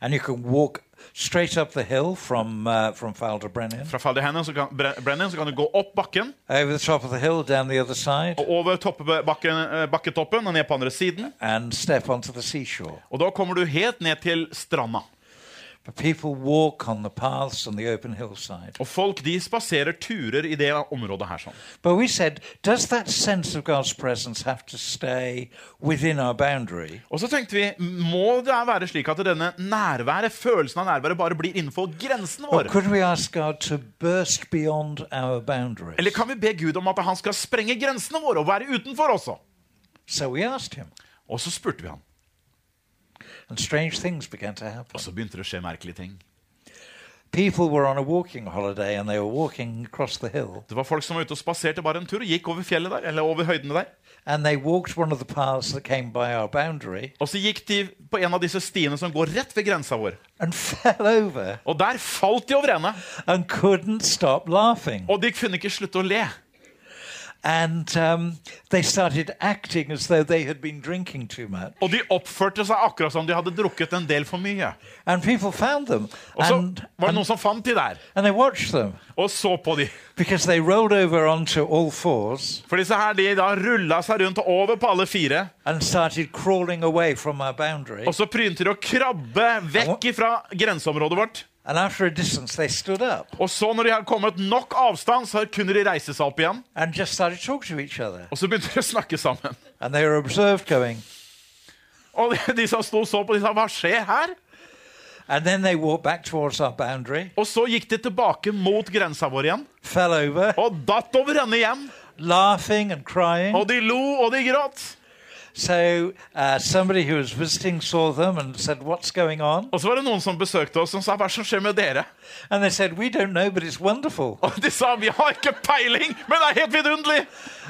And you can walk straight up the hill from, uh, from Faldebrennen, Fra Falderhennen så kan, Bre- Brennan så kan du gå opp bakken over the top of the hill, down the other side, og over toppe, bakken, eh, bakketoppen og ned på andre siden. and step onto the seashore. Og da kommer du helt ned til stranda. Og folk de spaserer turer i det området her. sånn. But we said, does that sense of God's presence have to stay within our boundary? Og så tenkte vi, må det være slik at denne nærværet, følelsen av nærværet bare blir innenfor grensen Or vår? could we ask God to burst beyond our boundaries? Eller kan vi be Gud om at han skal sprenge grensene våre og være utenfor også? So we asked him, Og så spurte vi han. And strange things began to happen. Og så begynte det å skje merkelige ting. People were on a walking holiday and they were walking across the hill. Det var folk som var ute og spaserte bare en tur og gikk over fjellet der, eller over høydene der. And they walked one of the paths that came by our boundary Og så gikk de på en av disse stiene som går rett ved grensa vår. and [LAUGHS] fell over Og der falt de over ende. and couldn't stop laughing. Og de kunne ikke slutte å le. And um, they started acting as though they had been drinking too much. Og de oppførte seg akkurat som de hadde drukket en del for mye. And people found them Og så and, var det noen som fant de der, and they watched them og så på de. because they rolled over onto all fours For disse her, de da rulla seg rundt og over på alle fire. and started crawling away from our boundary. Og så prynte de å krabbe vekk fra grenseområdet vårt. And after a distance, they stood up Og så når de hadde kommet nok avstand, så kunne de reise seg opp igjen. and just started talking to each other. Og så begynte de å snakke sammen. And they were observed going. Og de, som sto og så på, de sa 'hva skjer her?' And then they walked back towards our boundary, Og så gikk de tilbake mot grensa vår igjen. Og datt over ende igjen. Og de lo, og de gråt. So uh, somebody who was visiting saw them and said, What's going on? Og så var det noen som besøkte oss, som sa 'hva som skjer med dere?' And they said, We don't know, but it's wonderful. Og de sa 'vi har ikke peiling, men det er helt vidunderlig'.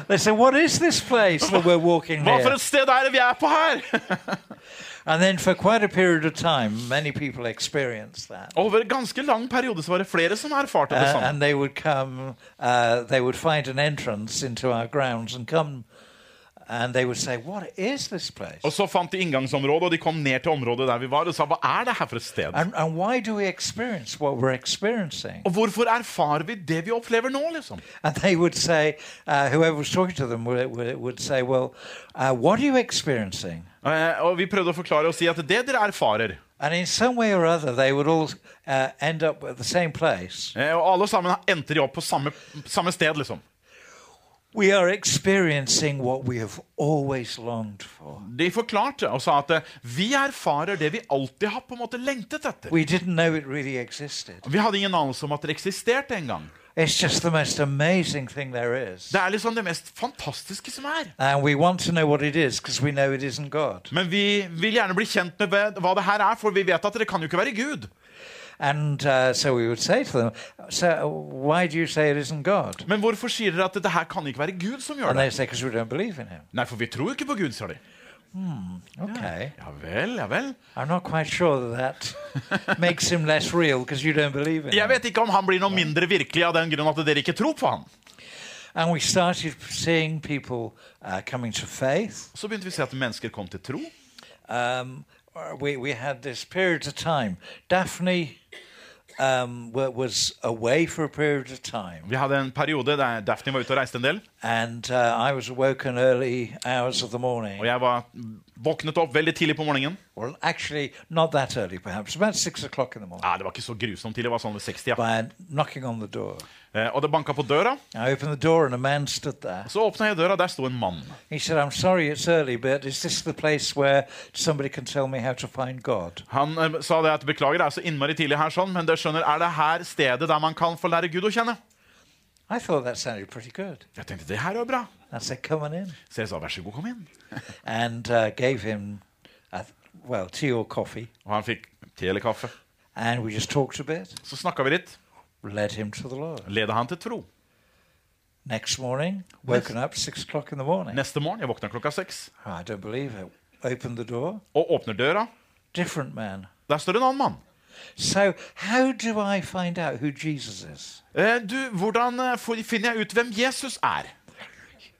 They said, What is this place that we're walking sted er det vi er på her? [LAUGHS] And then for quite a period of time, many people experienced that. Over en ganske lang periode så var det flere som erfarte det Uh, samme. and they would come, uh, they would find an entrance into our grounds and come, say, What is this place? Og så fant de inngangsområdet, og de kom ned til området der vi var og sa 'hva er det her for et sted'? And, and why do we experience what we're experiencing? Og hvorfor erfarer vi det vi opplever nå, liksom? Say, uh, them would, would, would say, Well, uh? Eh, og vi prøvde å forklare og si at det dere erfarer And in some way or other, they would all uh, end up at the same place. eh, Og alle sammen endte de opp på samme, samme sted, liksom. We are experiencing what we have always longed for. De forklarte og sa at eh, vi erfarer det vi alltid har på en måte lengtet etter. We didn't know it really existed. Vi hadde ingen anelse om at det eksisterte engang. It's just the most amazing thing there is. Det er liksom det mest fantastiske som er. And we want to know what it is because we know it isn't God. Men vi vil gjerne bli kjent med hva- hva det her er, for vi vet at det kan jo ikke være Gud. And uh, so we would say to them, So why do you say it isn't God? Men hvorfor sier dere at dette her kan ikke være Gud som gjør And det? they say, Because we don't believe in Him. Nei, for vi tror ikke på Gud, sa de. Okay. Ja vel, ja vel. I'm not quite sure that that [LAUGHS] makes him less real because you don't believe in Jeg vet ikke om han blir noe mindre virkelig av den grunn at dere ikke tror på han. And we started seeing people uh, coming to faith. Så begynte vi å se at mennesker kom til tro. Um, we, we had this period of time. Daphne um, was away for a period of time. Vi hadde en periode der Daphne var ute og reiste en del. And uh, I was awoken early hours of the morning. Og jeg var våknet opp veldig tidlig på morgenen. Well, actually, not that early, perhaps. About six o'clock in the morning. Nei, det var ikke så grusomt tidlig. Det var sånn ved 60. Ja. By knocking on the door. Eh, og det banka på døra. I opened the door and a man stood there. Så åpna jeg døra, der sto en mann. He said, I'm sorry it's early, but is this the place where somebody can tell me how to find God? Han eh, sa det at beklager, det er så innmari tidlig her, sånn, men dere skjønner, er det her stedet der man kan få lære Gud å kjenne? I thought that sounded pretty good. Jeg tenkte det her er bra. I said, Come on in. Så jeg sa vær så god, kom inn. [LAUGHS] And uh, gave him, a, well, tea or coffee. Og han fikk te eller kaffe. And we just talked a bit, Så snakka vi litt. led him to the Lord. Leda han til tro. Next morning, woken up six o'clock in the morning. Neste morgen, jeg våkner klokka seks I don't believe it. Opened the door, og åpner døra. different man. Der står en annen mann. So, how do I find out who Jesus is? Eh, du, hvordan eh, får- finner jeg ut hvem Jesus er?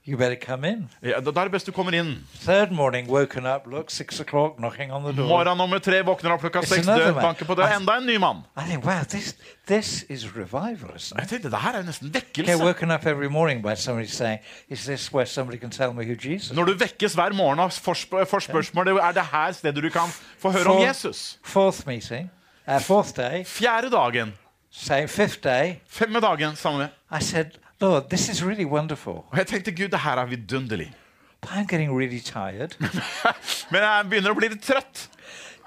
You better come in. Ja, da er det best du kommer inn. Third morning, woken up, look, six o'clock, knocking on the door. Morgen nummer tre våkner opp klokka seks, dør, banker på døra. Enda en ny mann. I think, wow, this this is revival, Jeg tenkte, det her er jo nesten vekkelse. woken up every morning by somebody saying, "Is this where somebody can tell me who Jesus?" is?" Når du vekkes hver morgen av forsp er det her stedet du kan få høre om Jesus. Fourth meeting, uh, fourth day, Fjerde dagen, same fifth day. femme dagen samme. I said, "Lord, this is really wonderful, Og jeg tenkte, Gud, det her er vidunderlig. but I'm getting really tired. [LAUGHS] Men jeg begynner å bli litt trøtt.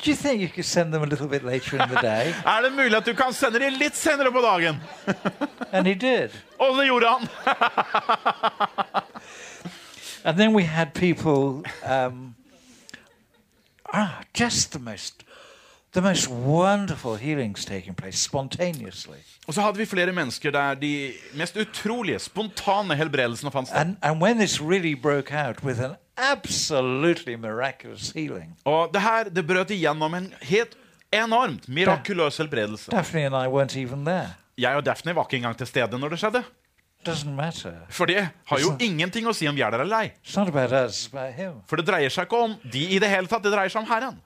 Do you think you could send them a little bit later in the day?" [LAUGHS] Er det mulig at du kan sende dem litt senere på dagen? [LAUGHS] And he did. Og det gjorde han. And then we had people, um, ah, just the most, the most wonderful healings taking place spontaneously. Og så hadde vi flere mennesker der de mest utrolige, spontane helbredelsene fant sted. And and when this really broke out with an absolutely miraculous healing, Og det her det brøt igjennom en helt enormt mirakuløs helbredelse. Daphne and I weren't even there. Jeg og Daphne var ikke engang til stede når det skjedde. For det har jo ingenting å si om vi er der eller ei. For det dreier seg ikke om de i det hele tatt, det dreier seg om Herren.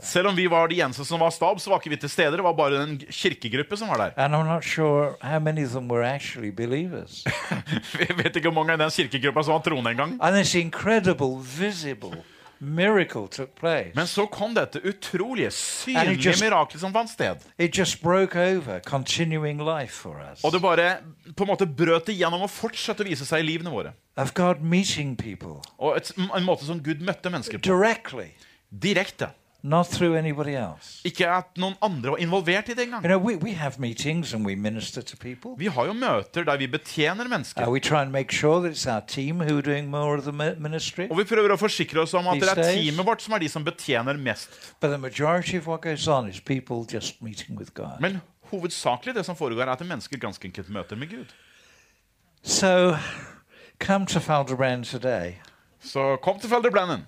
Selv om vi var de eneste som var stab, så var ikke vi til stede. Det var bare en kirkegruppe som var der. [LAUGHS] Vi vet ikke hvor mange i den kirkegruppa som var troende engang. Men så kom dette utrolige, synlige just- mirakelet som fant sted. It just broke over, continuing life for us. Og det bare på en måte brøt igjennom og fortsatte å vise seg i livene våre. People Og et, en måte som Gud møtte mennesker på. directly, Direkte. Not through anybody else. Ikke at noen andre var involvert i det engang. You know, we, we. Vi har jo møter der vi betjener Uh, mennesker. make sure that it's our team who are doing more of the mi- ministry. Og vi prøver å forsikre oss om at det er teamet vårt som er de som betjener mest. But the majority of what goes on is people just meeting with God. Men hovedsakelig det som foregår, er at mennesker ganske enkelt møter med Gud. So come to today Så kom til Felderbranden.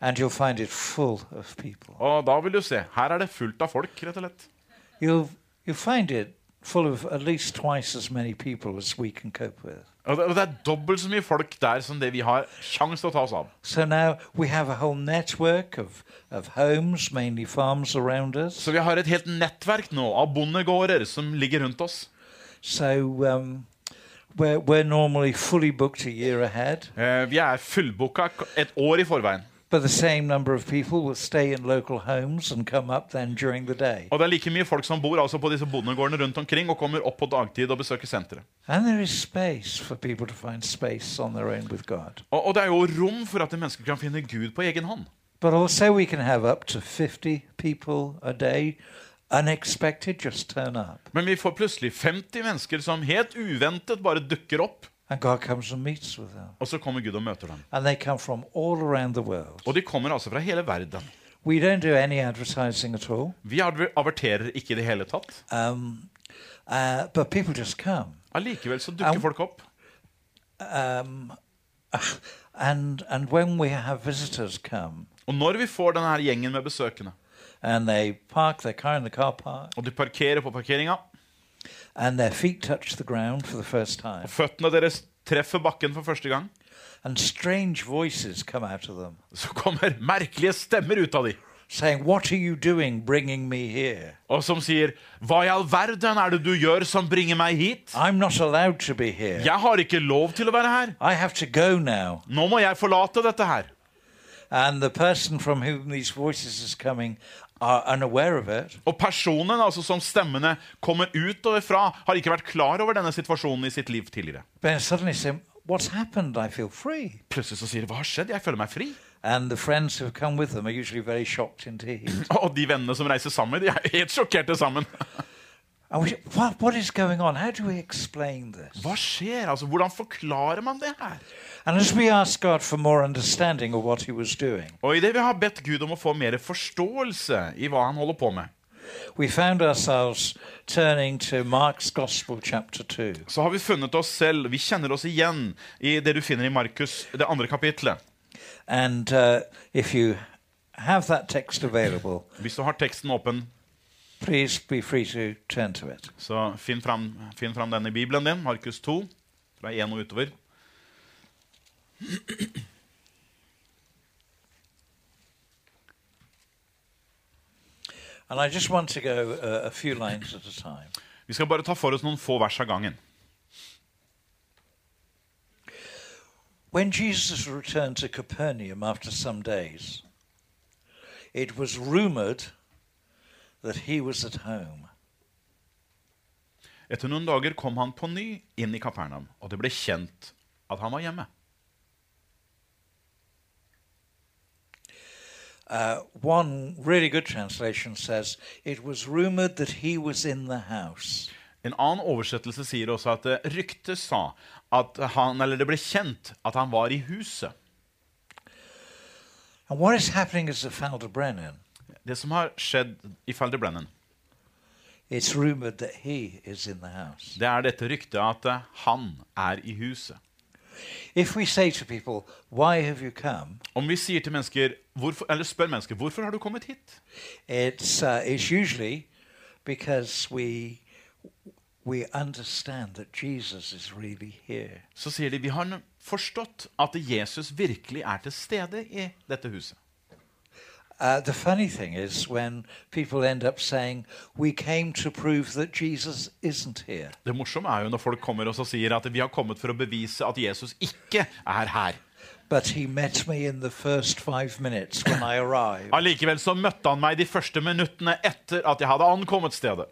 And you'll find it full of people. og da vil du se. Her er det fullt av folk, rett og slett. You'll, you'll find it full of at least twice as many people as we can cope with. Og det, og det er dobbelt så mye folk der som det vi har sjanse til å ta oss av. So now we have a whole network of, of homes, mainly farms around us. Så vi har et helt nettverk nå av bondegårder som ligger rundt oss. So um, we're, we're normally fully booked a year ahead, Uh, vi er fullbooka et år i forveien. But the same number of people will stay in local homes and come up then during the day. Og det er like mye folk som bor altså på disse bondegårdene rundt omkring og kommer opp på dagtid og besøker senteret. And there is space for people to find space on their own with God. Og, og det er jo rom for at mennesker kan finne Gud på egen hånd. But also, we can have up to 50 people a day, unexpected, just turn up. Men vi får plutselig 50 mennesker som helt uventet bare dukker opp. And God comes and meets with them. Og så kommer Gud og møter dem. And they come from all around the world. Og de kommer altså fra hele verden. We don't do any advertising at all, Vi averterer ikke i det hele tatt. um, uh, but people just come. Allikevel så dukker um, folk opp. Um, and, and when we have visitors come Og når vi får denne her gjengen med besøkende, and they park their car in the car park og de parkerer på parkeringa, and their feet touch the ground for the first time, og føttene deres treffer bakken for første gang, and strange voices come out of them så kommer merkelige stemmer ut av de. saying, What are you doing bringing me here? Og som sier 'Hva i all verden er det du gjør som bringer meg hit?' I'm not allowed to be here. Jeg har ikke lov til å være her. I have to go now. Nå må jeg forlate dette her. And the person from whom these voices is coming are unaware of it. Og personen altså som stemmene kommer ut og fra, har ikke vært klar over denne situasjonen i sitt liv tidligere. Then suddenly say, What's happened? I feel free. Plutselig så sier de 'Hva har skjedd? Jeg føler meg fri'. And the friends who come with them are usually very shocked indeed. [LAUGHS] Og de vennene som reiser sammen, de er helt sjokkerte sammen. [LAUGHS] We, what, what is going on? How do we explain this? Hva skjer? Altså, Hvordan forklarer man det her? And as we ask God for more understanding of what He was doing, Og idet vi har bedt Gud om å få mer forståelse i hva han holder på med, we found ourselves turning to Mark's Gospel, chapter 2. så har vi funnet oss selv. Vi kjenner oss igjen i det du finner i Markus, det andre kapitlet. And uh, if you have that text available, Hvis du har teksten åpen, please be free to turn to it. så finn fram, finn fram den i Bibelen din, Markus 2, fra 1 og utover. Vi skal bare ta for oss noen få vers av gangen. When Jesus returned to Capernaum after some days, it was rumored that he was at home. Etter noen dager kom han på ny inn i Kapernaum, og det ble kjent at han var hjemme. Uh, one really good translation says it was rumored that he was in the house. En annen oversettelse sier også at eh, ryktet sa at han, eller det ble kjent at han var i huset. And what is happening is at Det som har skjedd i Felderbrennen, it's rumored that he is in the house. det er dette ryktet at eh, han er i huset. People, Why have you come? Om vi sier til mennesker, hvorfor, eller spør mennesker hvorfor har du kommet hit, It's, uh, it's usually because we, we understand that Jesus is really here. så sier de vi har forstått at Jesus virkelig er til stede i dette huset. Uh, the funny thing is when people end up saying, We came to prove that Jesus isn't here. Det morsomme er jo når folk kommer og så sier at vi har kommet for å bevise at Jesus ikke er her. But he met me in the first five minutes when I [COUGHS] arrived. Allikevel så møtte han meg de første minuttene etter at jeg hadde ankommet stedet.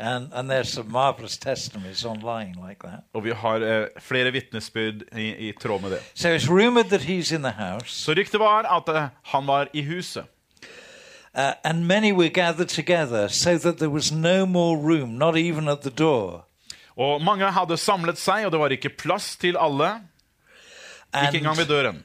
And, and there's some marvelous testimonies online like that. Og vi har eh, flere vitnesbyrd i, i tråd med det. So it's rumored that he's in the house, Så ryktet var at eh, han var i huset. uh, and many were gathered together so that there was no more room, not even at the door. Og mange hadde samlet seg, og det var ikke plass til alle. Ikke engang ved And, døren.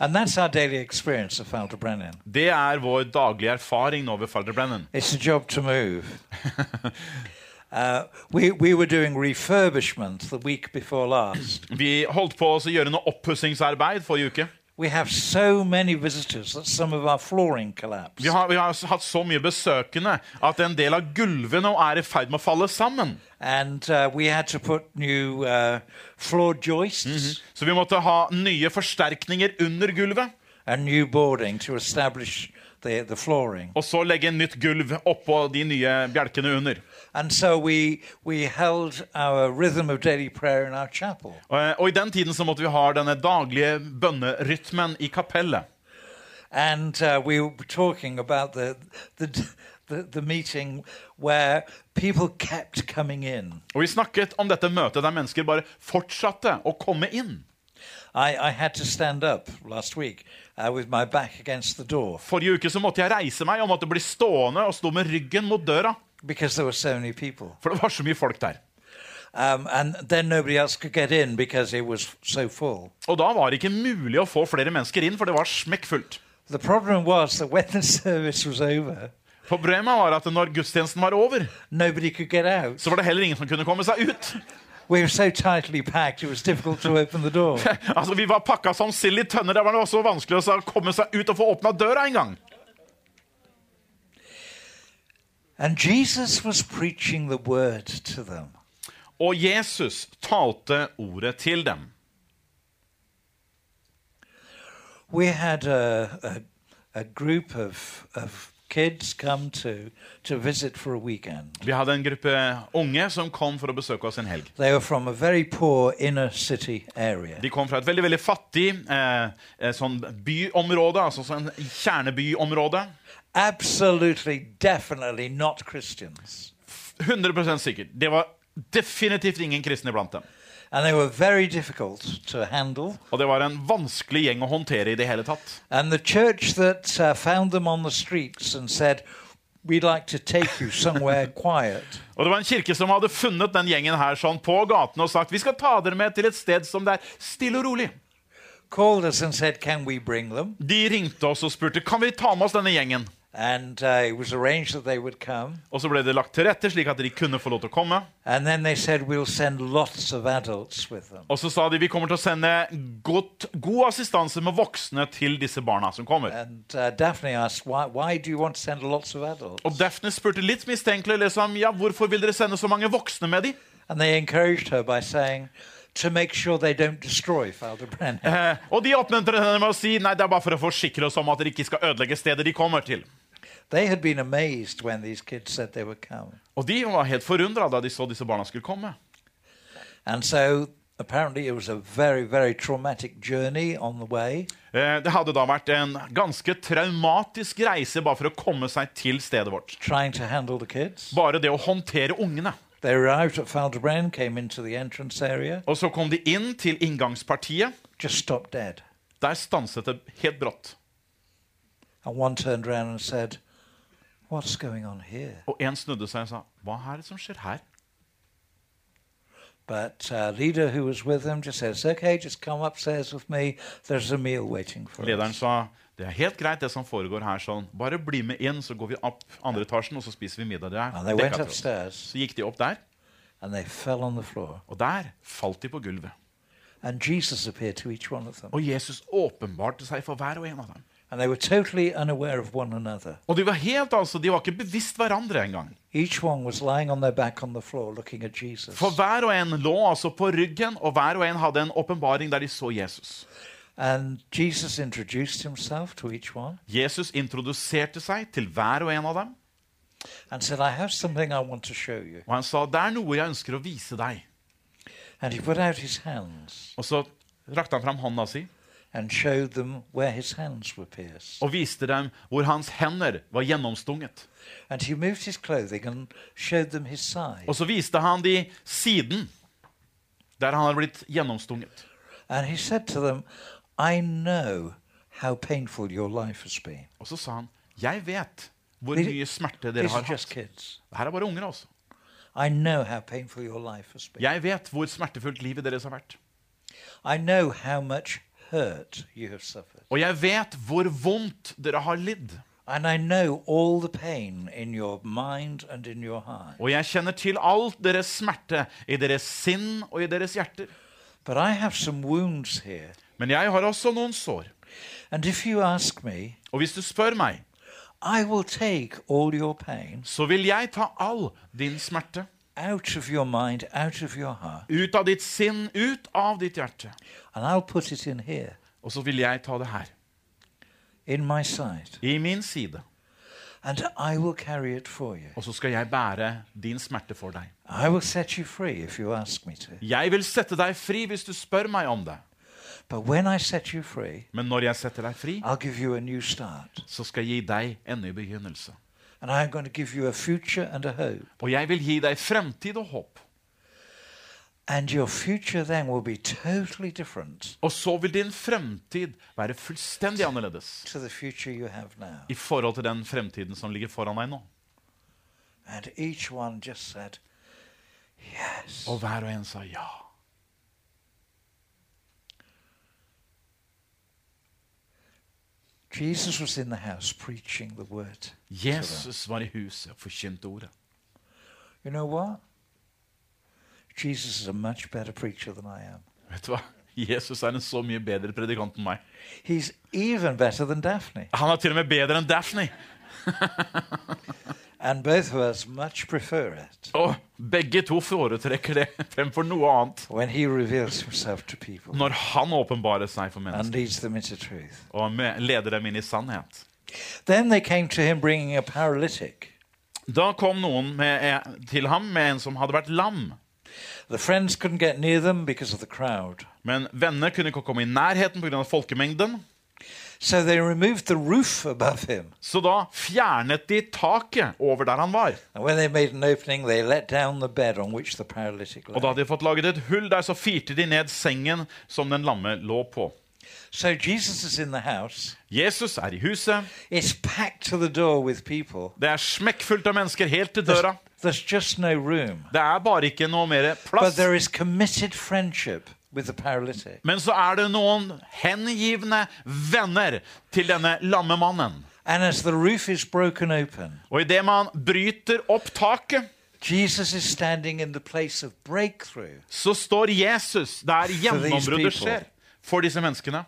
and that's our daily experience of Falderbrennen. Det er vår daglige erfaring nå ved Falderbrennen. It's a job to move. [LAUGHS] uh, we, we were doing refurbishment the week before last. [CLEARS THROAT] Vi holdt på å gjøre noe oppussingsarbeid forrige uke. We have so many visitors that some of our flooring collapsed. Vi har, vi har hatt så mye besøkende at en del av gulvet nå er i ferd med å falle sammen. And uh, we had to put new uh, floor joists Så vi måtte ha nye forsterkninger under gulvet. and new boarding to establish the, the flooring. Og så legge nytt gulv oppå de nye bjelkene under. And so we, we held our rhythm of daily prayer in our chapel. Og, og i den tiden så måtte vi ha denne daglige bønnerytmen i kapellet. And uh, we were talking about the, the, the, the meeting where people kept coming in. Og vi snakket om dette møtet der mennesker bare fortsatte å komme inn. I, I had to stand up last week uh, with my back against the door Forrige uke så måtte jeg reise meg og måtte bli stående og stå med ryggen mot døra. Because there were so many people. For det var så mye folk der. Um, and then nobody else could get in because it was so full. Og da var det ikke mulig å få flere mennesker inn, for det var smekkfullt. The problem was that when the [LAUGHS] service was over, Problemet var at når gudstjenesten var over, nobody could get out. så var det heller ingen som kunne komme seg ut. We were so tightly packed, it was difficult to open the door. [LAUGHS] Altså, Vi var pakka som sild i tønner. Det var også vanskelig å komme seg ut og få åpna døra en gang. And Jesus was preaching the word to them. Og Jesus talte ordet til dem. We had a, a, a group of, of kids come to, to visit for a weekend. Vi hadde en gruppe unge som kom for å besøke oss en helg. They were from a very poor inner city area. De kom fra et veldig veldig fattig eh, eh, sånn byområde, altså sånn kjernebyområde. Absolutely, definitely not Christians. 100% sikkert. Det var definitivt ingen kristne blant dem. And they were very difficult to handle. Og det var en vanskelig gjeng å håndtere i det hele tatt. And the church that uh, found them on the streets and said, We'd like to take you somewhere [LAUGHS] quiet. Og det var en kirke som hadde funnet den gjengen her sånn på gaten og sagt vi skal ta dere med til et sted som det er stille og rolig. Said, Can we bring them? De ringte oss og spurte kan vi ta med oss denne gjengen. And uh, it was arranged that they would come. Så ble det lagt til rette slik at de kunne få lov å komme. And then they said, We'll send lots of adults with them. Så sa de vi kommer å sende godt, god assistanse med voksne til disse barna som kommer. And uh, Daphne asked, why, why do you want to send lots of adults? Daphne spurte litt mistenkelig liksom, ja, hvorfor vil dere sende så mange voksne med de? And they encouraged her by saying, To make sure they don't destroy Father Brennan. Eh, de oppmuntret henne med å si nei, det er bare for å forsikre oss om at dere ikke skal ødelegge stedet de kommer til. They had been amazed when these kids said they were coming. Og de var helt forundra da de så disse barna skulle komme. And so apparently it was a very, very traumatic journey on the way. Eh, det hadde da vært en ganske traumatisk reise bare for å komme seg til stedet vårt. trying to handle the kids. Bare det å håndtere ungene. They arrived at Faldebren, came into the entrance area, Og så kom de inn til inngangspartiet. just stopped dead. Der stanset det helt brått. And one turned around and said, What's going on here? Og en snudde seg og sa, 'Hva er det som skjer her?' But uh, leader who was with them just says, Okay, just come upstairs with me. There's a meal waiting for Lederen us. sa, 'Det er helt greit, det som foregår her. sånn. Bare bli med inn, så går vi opp andre etasjen, og så spiser vi middag der.' And they went upstairs Så gikk de opp der, and they fell on the floor. og der falt de på gulvet. And Jesus appeared to each one of them. Og Jesus åpenbarte seg for hver og en av dem. And they were totally unaware of one another. Og de var helt altså, de var ikke bevisst hverandre engang. Each one was lying on their back on the floor looking at Jesus. For hver og en lå altså på ryggen, og hver og en hadde en åpenbaring der de så Jesus. Jesus to each one Jesus introduserte seg til hver og en av dem, said, I have something I want to show you. og han sa, 'Det er noe jeg ønsker å vise deg'. And he put out his hands Og så rakte han fram hånda si and showed them where his hands were pierced. og viste dem hvor hans hender var gjennomstunget. And he moved his clothing and showed them his side. Og så viste han de siden der han hadde blitt gjennomstunget. And he said to them, I know how painful your life has been. Og så sa han, 'Jeg vet hvor mye smerte dere har hatt'. Her er bare unger, altså. I know how painful your life has been. Jeg vet hvor smertefullt livet deres har vært. I know how much Og jeg vet hvor vondt dere har lidd. And I know all the pain in your mind and in your heart. Og jeg kjenner til alt deres smerte i deres sinn og i deres hjerter. But I have some wounds here. Men jeg har også noen sår. And if you ask me, Og hvis du spør meg, I will take all your pain så vil jeg ta all din smerte out of your mind, out of your heart, ut av ditt sinn, ut av ditt hjerte. and I'll put it in here, Og så vil jeg ta det her, in my side, i min side. and I will carry it for you. Og så skal jeg bære din smerte for deg. I will set you free if you ask me to. Jeg vil sette deg fri hvis du spør meg om det. But when I set you free, Men når jeg setter deg fri, I'll give you a new start. så skal jeg gi deg en ny begynnelse. And I'm going to give you a future and a hope. Og jeg vil gi deg fremtid og håp. And your future then will be totally different Og så vil din fremtid være fullstendig annerledes to the future you have now. i forhold til den fremtiden som ligger foran deg nå. And each one just said, Yes. Og hver og en sa ja. Jesus was in the house preaching the word. Jesus var i huset og forkynte ordet. You know what? Jesus is a much better preacher than I am. Vet du hva? Jesus er en så mye bedre predikant enn meg. He's even better than Daphne. Han er til og med bedre enn Daphne. [LAUGHS] And both of us much prefer it Og begge to foretrekker det [LAUGHS] fremfor noe annet when he reveals himself to people når han åpenbarer seg for and mennesker leads them into truth. og leder dem inn i sannhet. Then they came to him bringing a paralytic. Da kom noen med, til ham med en som hadde vært lam. The friends couldn't get near them because of the crowd. Men venner kunne ikke komme i nærheten pga. folkemengden. So they removed the roof above him. Så da fjernet de taket over der han var. And when they made an opening, they let down the bed on which the paralytic Og da hadde de fått laget et hull der, så firte de ned sengen som den lamme lå på. So Jesus is in the house. Jesus er i huset. It's packed to the door with people. Det er smekkfullt av mennesker helt til døra. There's just no room. Det er bare ikke noe mer But plass. there is committed friendship. Men så er det noen hengivne venner til denne lamme mannen. Open, Og idet man bryter opp taket, så står Jesus der gjennombruddet skjer for disse menneskene.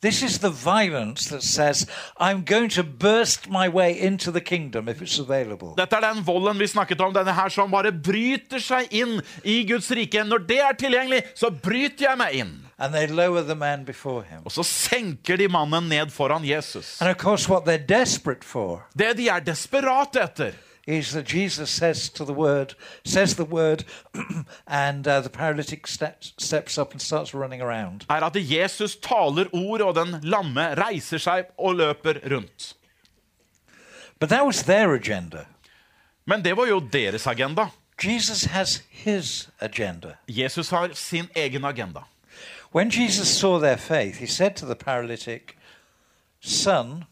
This is the violence that says, I'm going to burst my way into the kingdom if it's available. Dette er den volden vi snakket om, denne her som bare bryter seg inn i Guds rike. Når det er tilgjengelig, så bryter jeg meg inn. And they lower the man before him. Og så senker de mannen ned foran Jesus. And of course, what they're desperate for Det de er desperate etter, is that Jesus says to the word, says the word, [CLEARS THROAT] and uh, the paralytic steps, steps up and starts running around. er at Jesus taler ord, og den lamme reiser seg og løper rundt. But that was their agenda. Men det var jo deres agenda. Jesus has his agenda. Jesus har sin egen agenda. When Jesus saw their faith, he said to the paralytic, Son,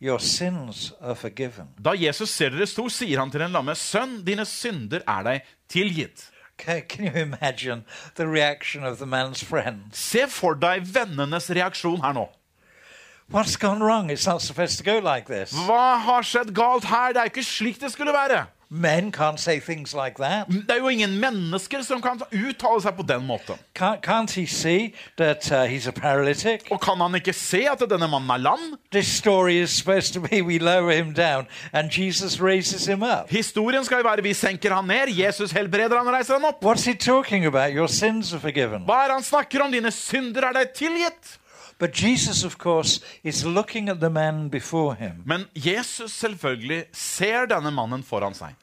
your sins are forgiven. Da Jesus ser dere sto, sier han til den lamme, Sønn, dine synder er deg tilgitt. Okay, can you imagine the reaction of the man's friends? Se for deg vennenes reaksjon her nå. What's gone wrong? It's not supposed to go like this. Hva har skjedd galt her? Det er jo ikke slik det skulle være. Men can't say things like that. Det er jo ingen mennesker som kan uttale seg på den måten. Can't, can't he see that uh, he's a paralytic? Og kan han ikke se at denne mannen er lam? This story is supposed to be we lower him down and Jesus raises him up. Historien skal jo være vi senker han ned, Jesus helbreder han og reiser han opp. What's he talking about? Your sins are forgiven. Hva er han snakker om? Dine synder er deg tilgitt. But Jesus, of course, is looking at the man before him Men Jesus selvfølgelig ser denne mannen foran seg.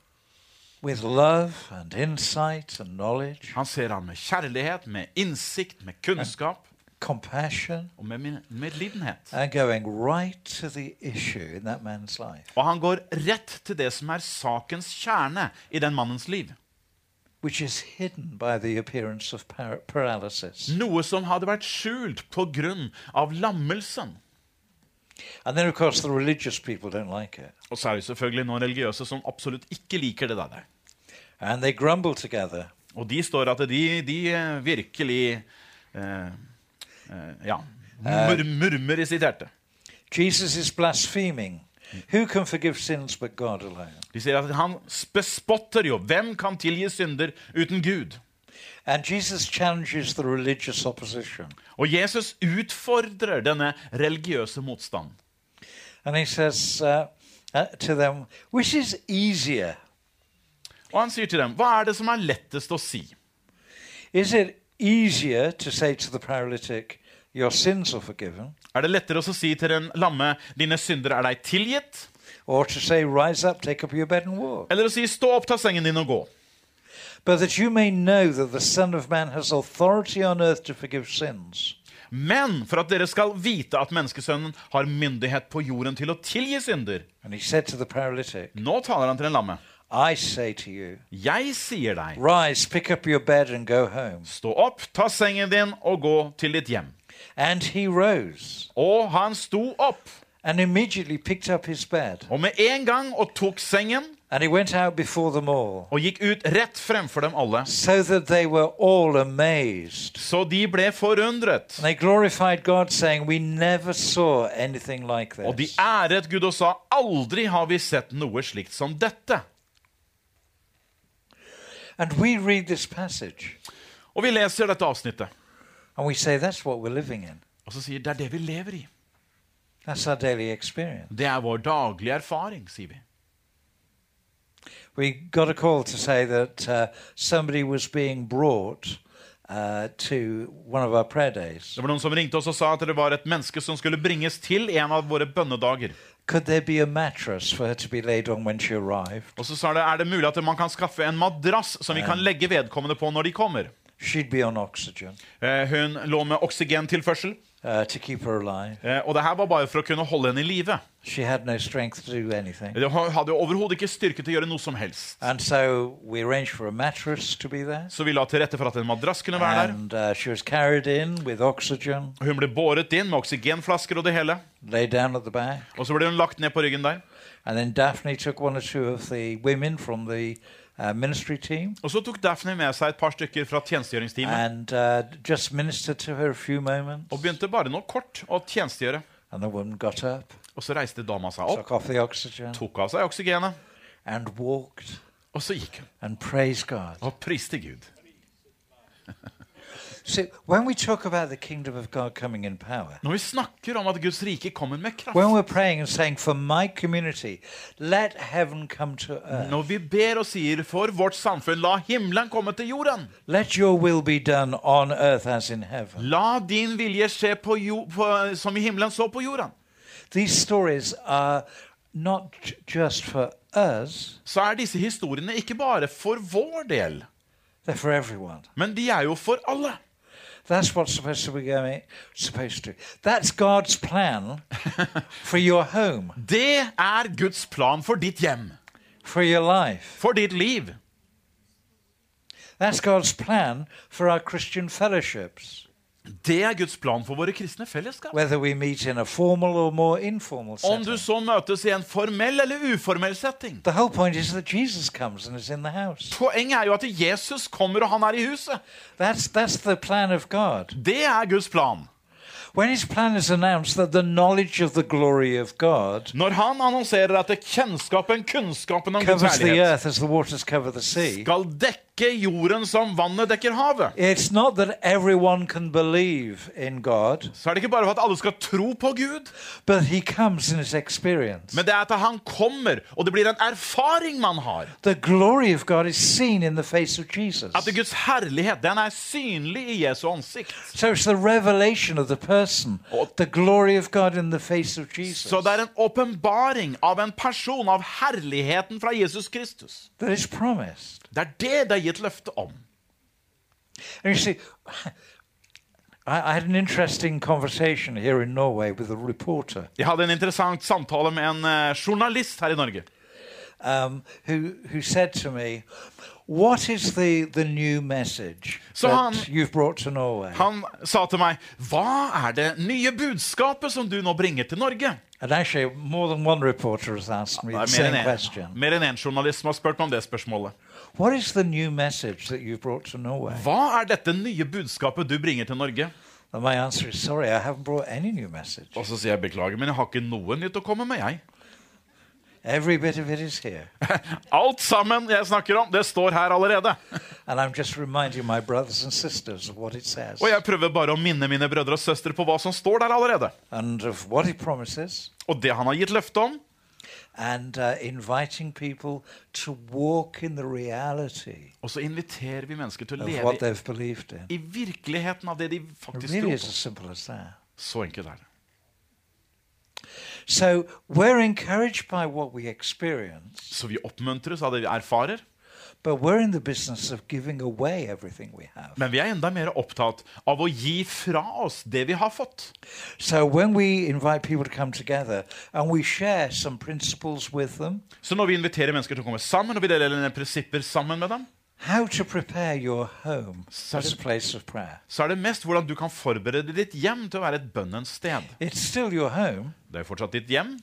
With love and insight and knowledge, Han ser ham med kjærlighet, med innsikt, med kunnskap compassion, og med medlidenhet. and going right to the issue in that man's life, Og han går rett til det som er sakens kjerne i den mannens liv. which is hidden by the appearance of paralysis. Noe som hadde vært skjult på grunn av lammelsen. And then, of course, the religious people don't like. Og så er det selvfølgelig noen religiøse som absolutt ikke liker det der. And they grumble together. Og de står at de, de eh, virkelig eh, eh, Ja. Mur murmer i sitt hjerte. Jesus is blaspheming. Who can forgive sins but God alone? De sier at han bespotter jo. Hvem kan tilgi synder uten Gud? And Jesus challenges the religious opposition. Og Jesus utfordrer denne religiøse motstanden. And he says uh, uh, to them, which is easier? Og han sier til dem, hva er det som er lettest å si? Is it easier to say to the paralytic, your sins are forgiven? Er det lettere å si til den lamme, dine synder er deg tilgitt? Or to say, rise up, take up your bed and walk? Eller å si, stå opp, ta sengen din og gå? But that you may know that the Son of Man has authority on earth to forgive sins. Men for at dere skal vite at menneskesønnen har myndighet på jorden til å tilgi synder. And he said to the paralytic, Nå taler han til den lamme. I say to you, Jeg sier deg, rise, pick up your bed and go home. stå opp, ta sengen din og gå til ditt hjem. And he rose Og han sto opp, and immediately picked up his bed. og med en gang og tok sengen And he went out before them all, og gikk ut rett fremfor dem alle. so that they were all amazed. Så de ble forundret. And they glorified God, saying, We never saw anything like Og de æret Gud og sa, aldri har vi sett noe slikt som dette. And we read this passage Og vi leser dette avsnittet, and we say, That's what we're living in. og så sier det er det vi lever i. That's our daily experience. Det er vår daglige erfaring, sier vi. We got a call to say that uh, somebody was being brought uh, to one of our prayer days. Det var noen som ringte oss og sa at det var et menneske som skulle bringes til en av våre bønnedager. Could there be a mattress for her to be laid on when she arrived? Og så sa det, er det mulig at man kan skaffe en madrass som vi kan legge vedkommende på når de kommer. She'd be on oxygen Eh, hun lå med oksygentilførsel, uh, to keep her alive. eh, og det her var bare for å kunne holde henne i live. She had no strength to do anything. Hun hadde overhodet ikke styrke til å gjøre noe som helst. And so we arranged for a mattress to be there. Så vi la til rette for at en madrass kunne være der. And uh, she was carried in with oxygen, Hun ble båret inn med oksygenflasker og det hele. laid down at the back. Og så ble hun lagt ned på ryggen der. And then Daphne took one or two of the women from the uh, ministry team Og så tok Daphne med seg et par stykker fra tjenestegjøringsteamet and uh, just ministered to her a few moments. og begynte bare noe kort å tjenestegjøre. And the woman got up Og så reiste dama seg opp, took off the oxygen, tok av seg oksygenet, and walked og så gikk hun. and praised God. Og priste Gud. [LAUGHS] See, when we talk about the kingdom of God coming in power, Når vi snakker om at Guds rike kommer med kraft, when we're praying and saying, For my community, let heaven come to earth, når vi ber og sier for vårt samfunn, la himmelen komme til jorden. let your will be done on earth as in heaven. La din vilje skje på jo, på, som i himmelen så på jorden. These stories are not j- just for us, Så er disse historiene ikke bare for vår del, they're for everyone. men de er jo for alle. That's what's supposed to be going. Supposed to. That's God's plan [LAUGHS] for your home, Det er Guds plan for ditt hjem, for your life. for ditt liv. That's God's plan for our Christian fellowships, Det er Guds plan for våre kristne fellesskap. whether we meet in a formal or more informal Om du så møtes i en formell eller uformell setting. The whole point is that Jesus comes and is in the house. Poenget er jo at Jesus kommer, og han er i huset. That's that's the plan of God. Det er Guds plan. When His plan is announced that the knowledge of the glory of God Når han annonserer at det kjennskapen, kunnskapen om Guds covers the herlighet earth as the waters cover the sea, skal dekke jorden som vannet dekker havet, it's not that everyone can believe in God, så er det ikke bare for at alle skal tro på Gud, but He comes in His experience. men det er at han kommer, og det blir en erfaring man har. The glory of God is seen in the face of Jesus. At Guds herlighet den er synlig i Jesu ansikt. So it's the revelation of the person, the glory of God in the face of Jesus, Så det er en åpenbaring av en person, av herligheten fra Jesus Kristus. that is promised. Det er det det er gitt løfte om. And you see, I, I had an interesting conversation here in Norway with a reporter Jeg hadde en interessant samtale med en uh, journalist her i Norge. um, who, who said to me, What is the, the new message So that han- you've brought to Norway? Han sa til meg, 'Hva er det nye budskapet som du nå bringer til Norge?' and actually, more than one reporter has asked me Det the er same mer enn question. en, mer enn en journalist som har spurt meg om det spørsmålet. What is the new message that you've brought to Norway? Hva er dette nye budskapet du bringer til Norge? And my answer is, Sorry, I haven't brought any new message. Og så sier jeg beklager, men jeg har ikke noe nytt å komme med, jeg. Every bit of it is here. [LAUGHS] Alt sammen jeg snakker om, det står her allerede. And I'm just reminding my brothers and sisters of what it says Og jeg prøver bare å minne mine brødre og søstre på hva som står der allerede. and of what it promises, Og det han har gitt løfte om. And uh, inviting people to walk in the reality Og så inviterer vi mennesker til å of leve what i, they've believed in. i virkeligheten av det de It faktisk really tror is as på. simple as that. Så enkelt er det. So we're encouraged by what we experience, Så vi oppmuntres av det vi erfarer. Men vi er enda mer opptatt av å gi fra oss det vi har fått. So when we invite people to together and we share some principles with them, Så når vi inviterer mennesker til å komme sammen, og vi deler prinsipper sammen med dem, how to prepare your home as a place of prayer. så er det mest hvordan du kan forberede ditt hjem til å være et bønnens sted. It's still your home, Det er fortsatt ditt hjem,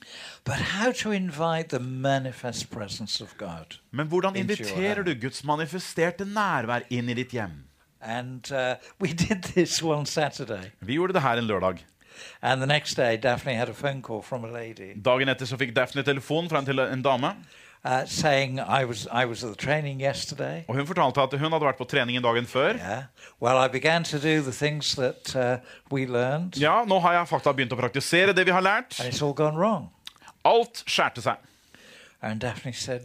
but how to invite the manifest presence of God. men hvordan inviterer du Guds manifesterte nærvær inn i ditt hjem? And uh, we did this one Saturday. Vi gjorde det her en lørdag. And the next day, Daphne had a phone call from a lady Dagen etter så fikk Daphne telefon fra en, en dame, uh, saying, I was, I was at the training yesterday. og hun fortalte at hun hadde vært på treningen dagen før. Yeah. Well, I began to do the things that uh, we learned, Ja, nå har jeg faktisk begynt å praktisere det vi har lært. and it's all gone wrong. Alt skjærte seg. And Daphne said,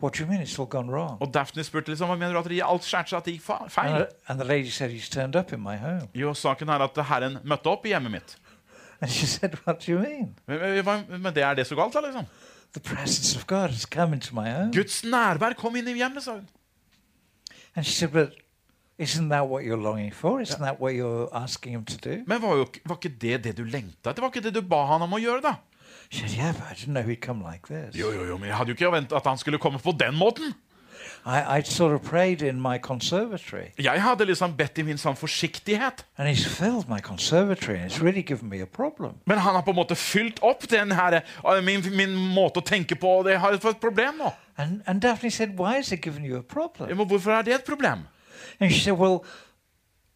What do you mean it's all gone wrong? Og Daphne spurte liksom, hva mener du at det- alt skjærte seg, at det gikk feil? And, uh, and the lady said, He's turned up in my home. Jo, saken er at Herren møtte opp i hjemmet mitt. And she said, What do you mean? Men, men- men det er det så galt, da, liksom? The presence of God has come into my home. Guds nærvær kom inn i hjemmet, sa hun. And she said, But isn't that what you're longing for? Isn't that what you're asking him to do? Men var, jo, var ikke det det du lengta etter? Var ikke det du ba han om å gjøre, da? She said, Yeah, but I didn't know he'd come like this. Jo, jo, jo, men jeg hadde jo ikke ventet at han skulle komme på den måten. I, I sort of prayed in my conservatory, Jeg hadde liksom bedt i min sånn forsiktighet. and he's filled my conservatory, and it's really given me a problem. Men han har på en måte fylt opp den her, eh, min, min måte å tenke på, og det har fått et problem nå. And, and Daphne said, Why is it giving you a problem? Men hvorfor er det et problem? And she said, Well,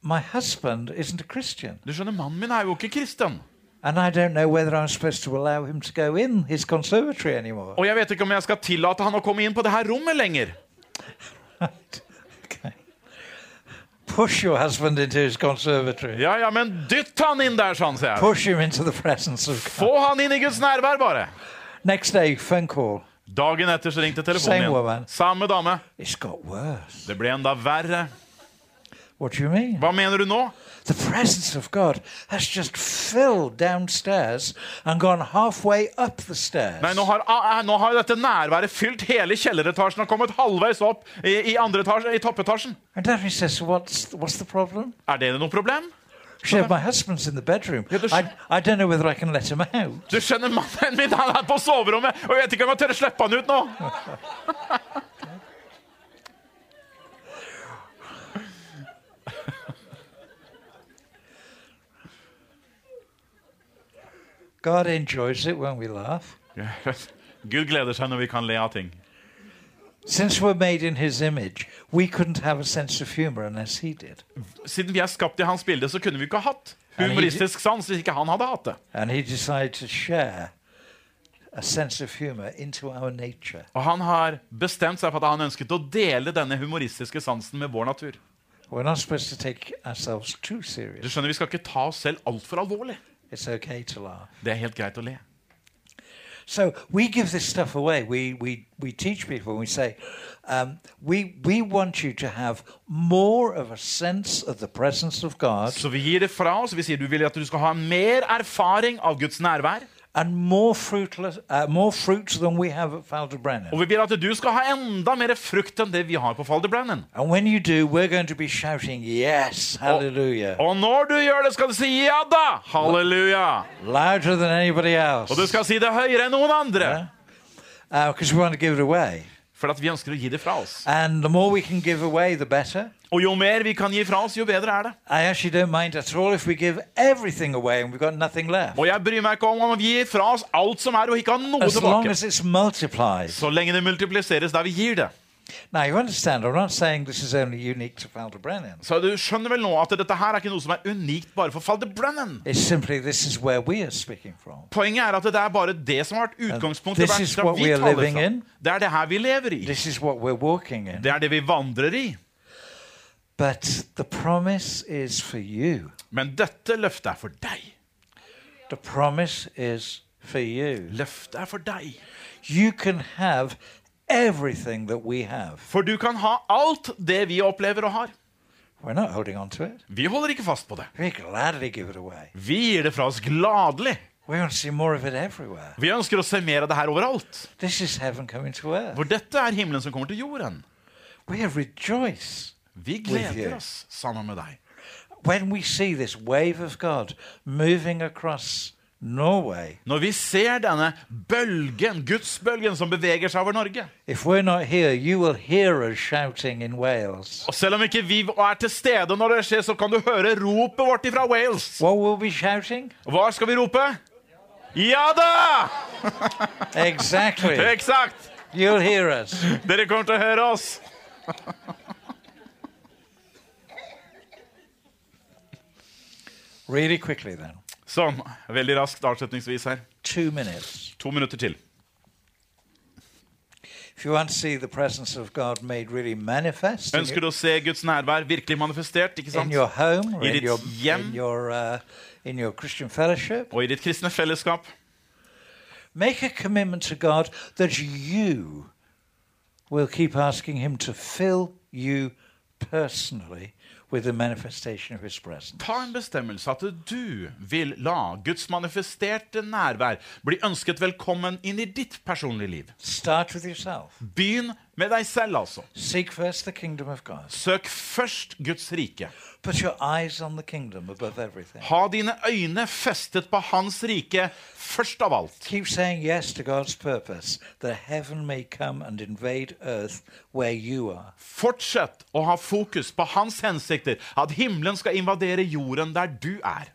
my husband isn't a Christian. Du skjønner, Mannen min er jo ikke kristen. And I don't know whether I'm supposed to allow him to go in his conservatory anymore. Og jeg vet ikke om jeg skal tillate han å komme inn på det her rommet lenger. Okay. [LAUGHS] Push your husband into his conservatory. Ja, ja, men dytt han inn der, sånn, sier jeg. Push him into the presence of God. Få han inn i Guds nærvær, bare. Next day, phone call. Dagen etter så ringte Same telefonen woman. Samme dame. It's got worse. Det ble enda verre. What do you mean? Hva mener du nå? The presence of God has just filled downstairs and gone halfway up the stairs. Nei, nå har, ah, nå har dette nærværet fylt hele kjelleretasjen og kommet halvveis opp i, i, etasje, i toppetasjen. And Daphne says, what's, what's the problem? Er det noe problem? She my husband's in the bedroom. Ja, det- I, I don't know whether I can let him out. Du skjønner, mannen min han er på soverommet, og jeg vet ikke om jeg tør slippe han ut nå. [LAUGHS] God enjoys it when we laugh. [LAUGHS] Gud gleder seg når vi kan le av ting. Since we're made in his image, we couldn't have a sense of humor unless he did. Siden vi er skapt i hans bilde, så kunne vi ikke ha hatt humoristisk sans hvis ikke han hadde hatt det. And he decided to share a sense of humor into our nature. Og han har bestemt seg for at han ønsket å dele denne humoristiske sansen med vår natur. We're not supposed to take ourselves too Du skjønner, Vi skal ikke ta oss selv altfor alvorlig. It's okay to laugh. Det er helt greit å le. So we give this stuff away. We, we, we teach people, we say, um, we, we want you to have more of a sense of the presence of God Så vi gir det fra oss. Vi sier du vil at du skal ha mer erfaring av Guds nærvær. And more, fruitless, uh, more fruits than we have at Falder Og vi vil at du skal ha enda mer frukt enn det vi har på Falderbrennen. And when you do, we're going to be shouting, Yes, hallelujah, Og når du gjør det, skal du si ja da! Halleluja! louder than anybody else. Og du skal si det høyere enn noen andre. Because we want to give it away. For at vi ønsker å gi det fra oss. And the more we can give away, the better. Og jo mer vi kan gi fra oss, jo bedre er det. I actually don't mind at all if we give everything away and we've got nothing left. Og jeg bryr meg ikke om om vi gir fra oss alt som er, og ikke har noe As tilbake. Så lenge det multipliseres der vi gir det. Now, you understand, I'm not saying this is only unique to Falder Brennan. Så du skjønner vel nå at dette her er ikke noe som er unikt bare for Falderbrennen. It's simply this is where we are speaking from. Poenget er at det er bare det som har vært utgangspunktet This is what vi we are taler living fra. in. Det er det her vi lever i. This is what we're walking in. Det er det vi vandrer i. But the promise is for you. Men dette løftet er for deg. The promise is for you. Løftet er for deg. You can have everything that we have. For du kan ha alt det vi opplever og har. We're not holding on to it. Vi holder ikke fast på det. We gladly give it away. Vi gir det fra oss gladelig. We want to see more of it everywhere. Vi ønsker å se mer av det her overalt. This is heaven coming to earth. For dette er himmelen som kommer til jorden. We rejoice Vi gleder oss sammen med deg. when we see this wave of God moving across Norway. Når vi ser denne bølgen, gudsbølgen, som beveger seg over Norge. If we're not here, you will hear us shouting in Wales. Og selv om ikke vi er til stede når det skjer, så kan du høre ropet vårt fra Wales. What will we be shouting? Hva skal vi rope? Ja da! Exactly. [LAUGHS] Eksakt! You'll hear us. Dere kommer til å høre oss. Really quickly, then. Sånn, veldig raskt avslutningsvis her. Two minutes. To minutter til. If you want to see the presence of God made really manifest in, Ønsker du å se Guds nærvær virkelig manifestert ikke in sant? your home or I in ditt your, hjem. in your, uh, in your Christian fellowship, og i ditt kristne fellesskap? make a commitment to God that you will keep asking Him to fill you personally Ta en bestemmelse at du vil la Guds manifesterte nærvær bli ønsket velkommen inn i ditt personlige liv. Begynn med deg selv, altså. Seek first the kingdom of God. Søk først Guds rike. Put your eyes on the kingdom above everything. Ha dine øyne festet på Hans rike først av alt. Yes purpose that heaven may come and invade earth where you are. Fortsett å ha fokus på Hans hensikter, at himmelen skal invadere jorden der du er.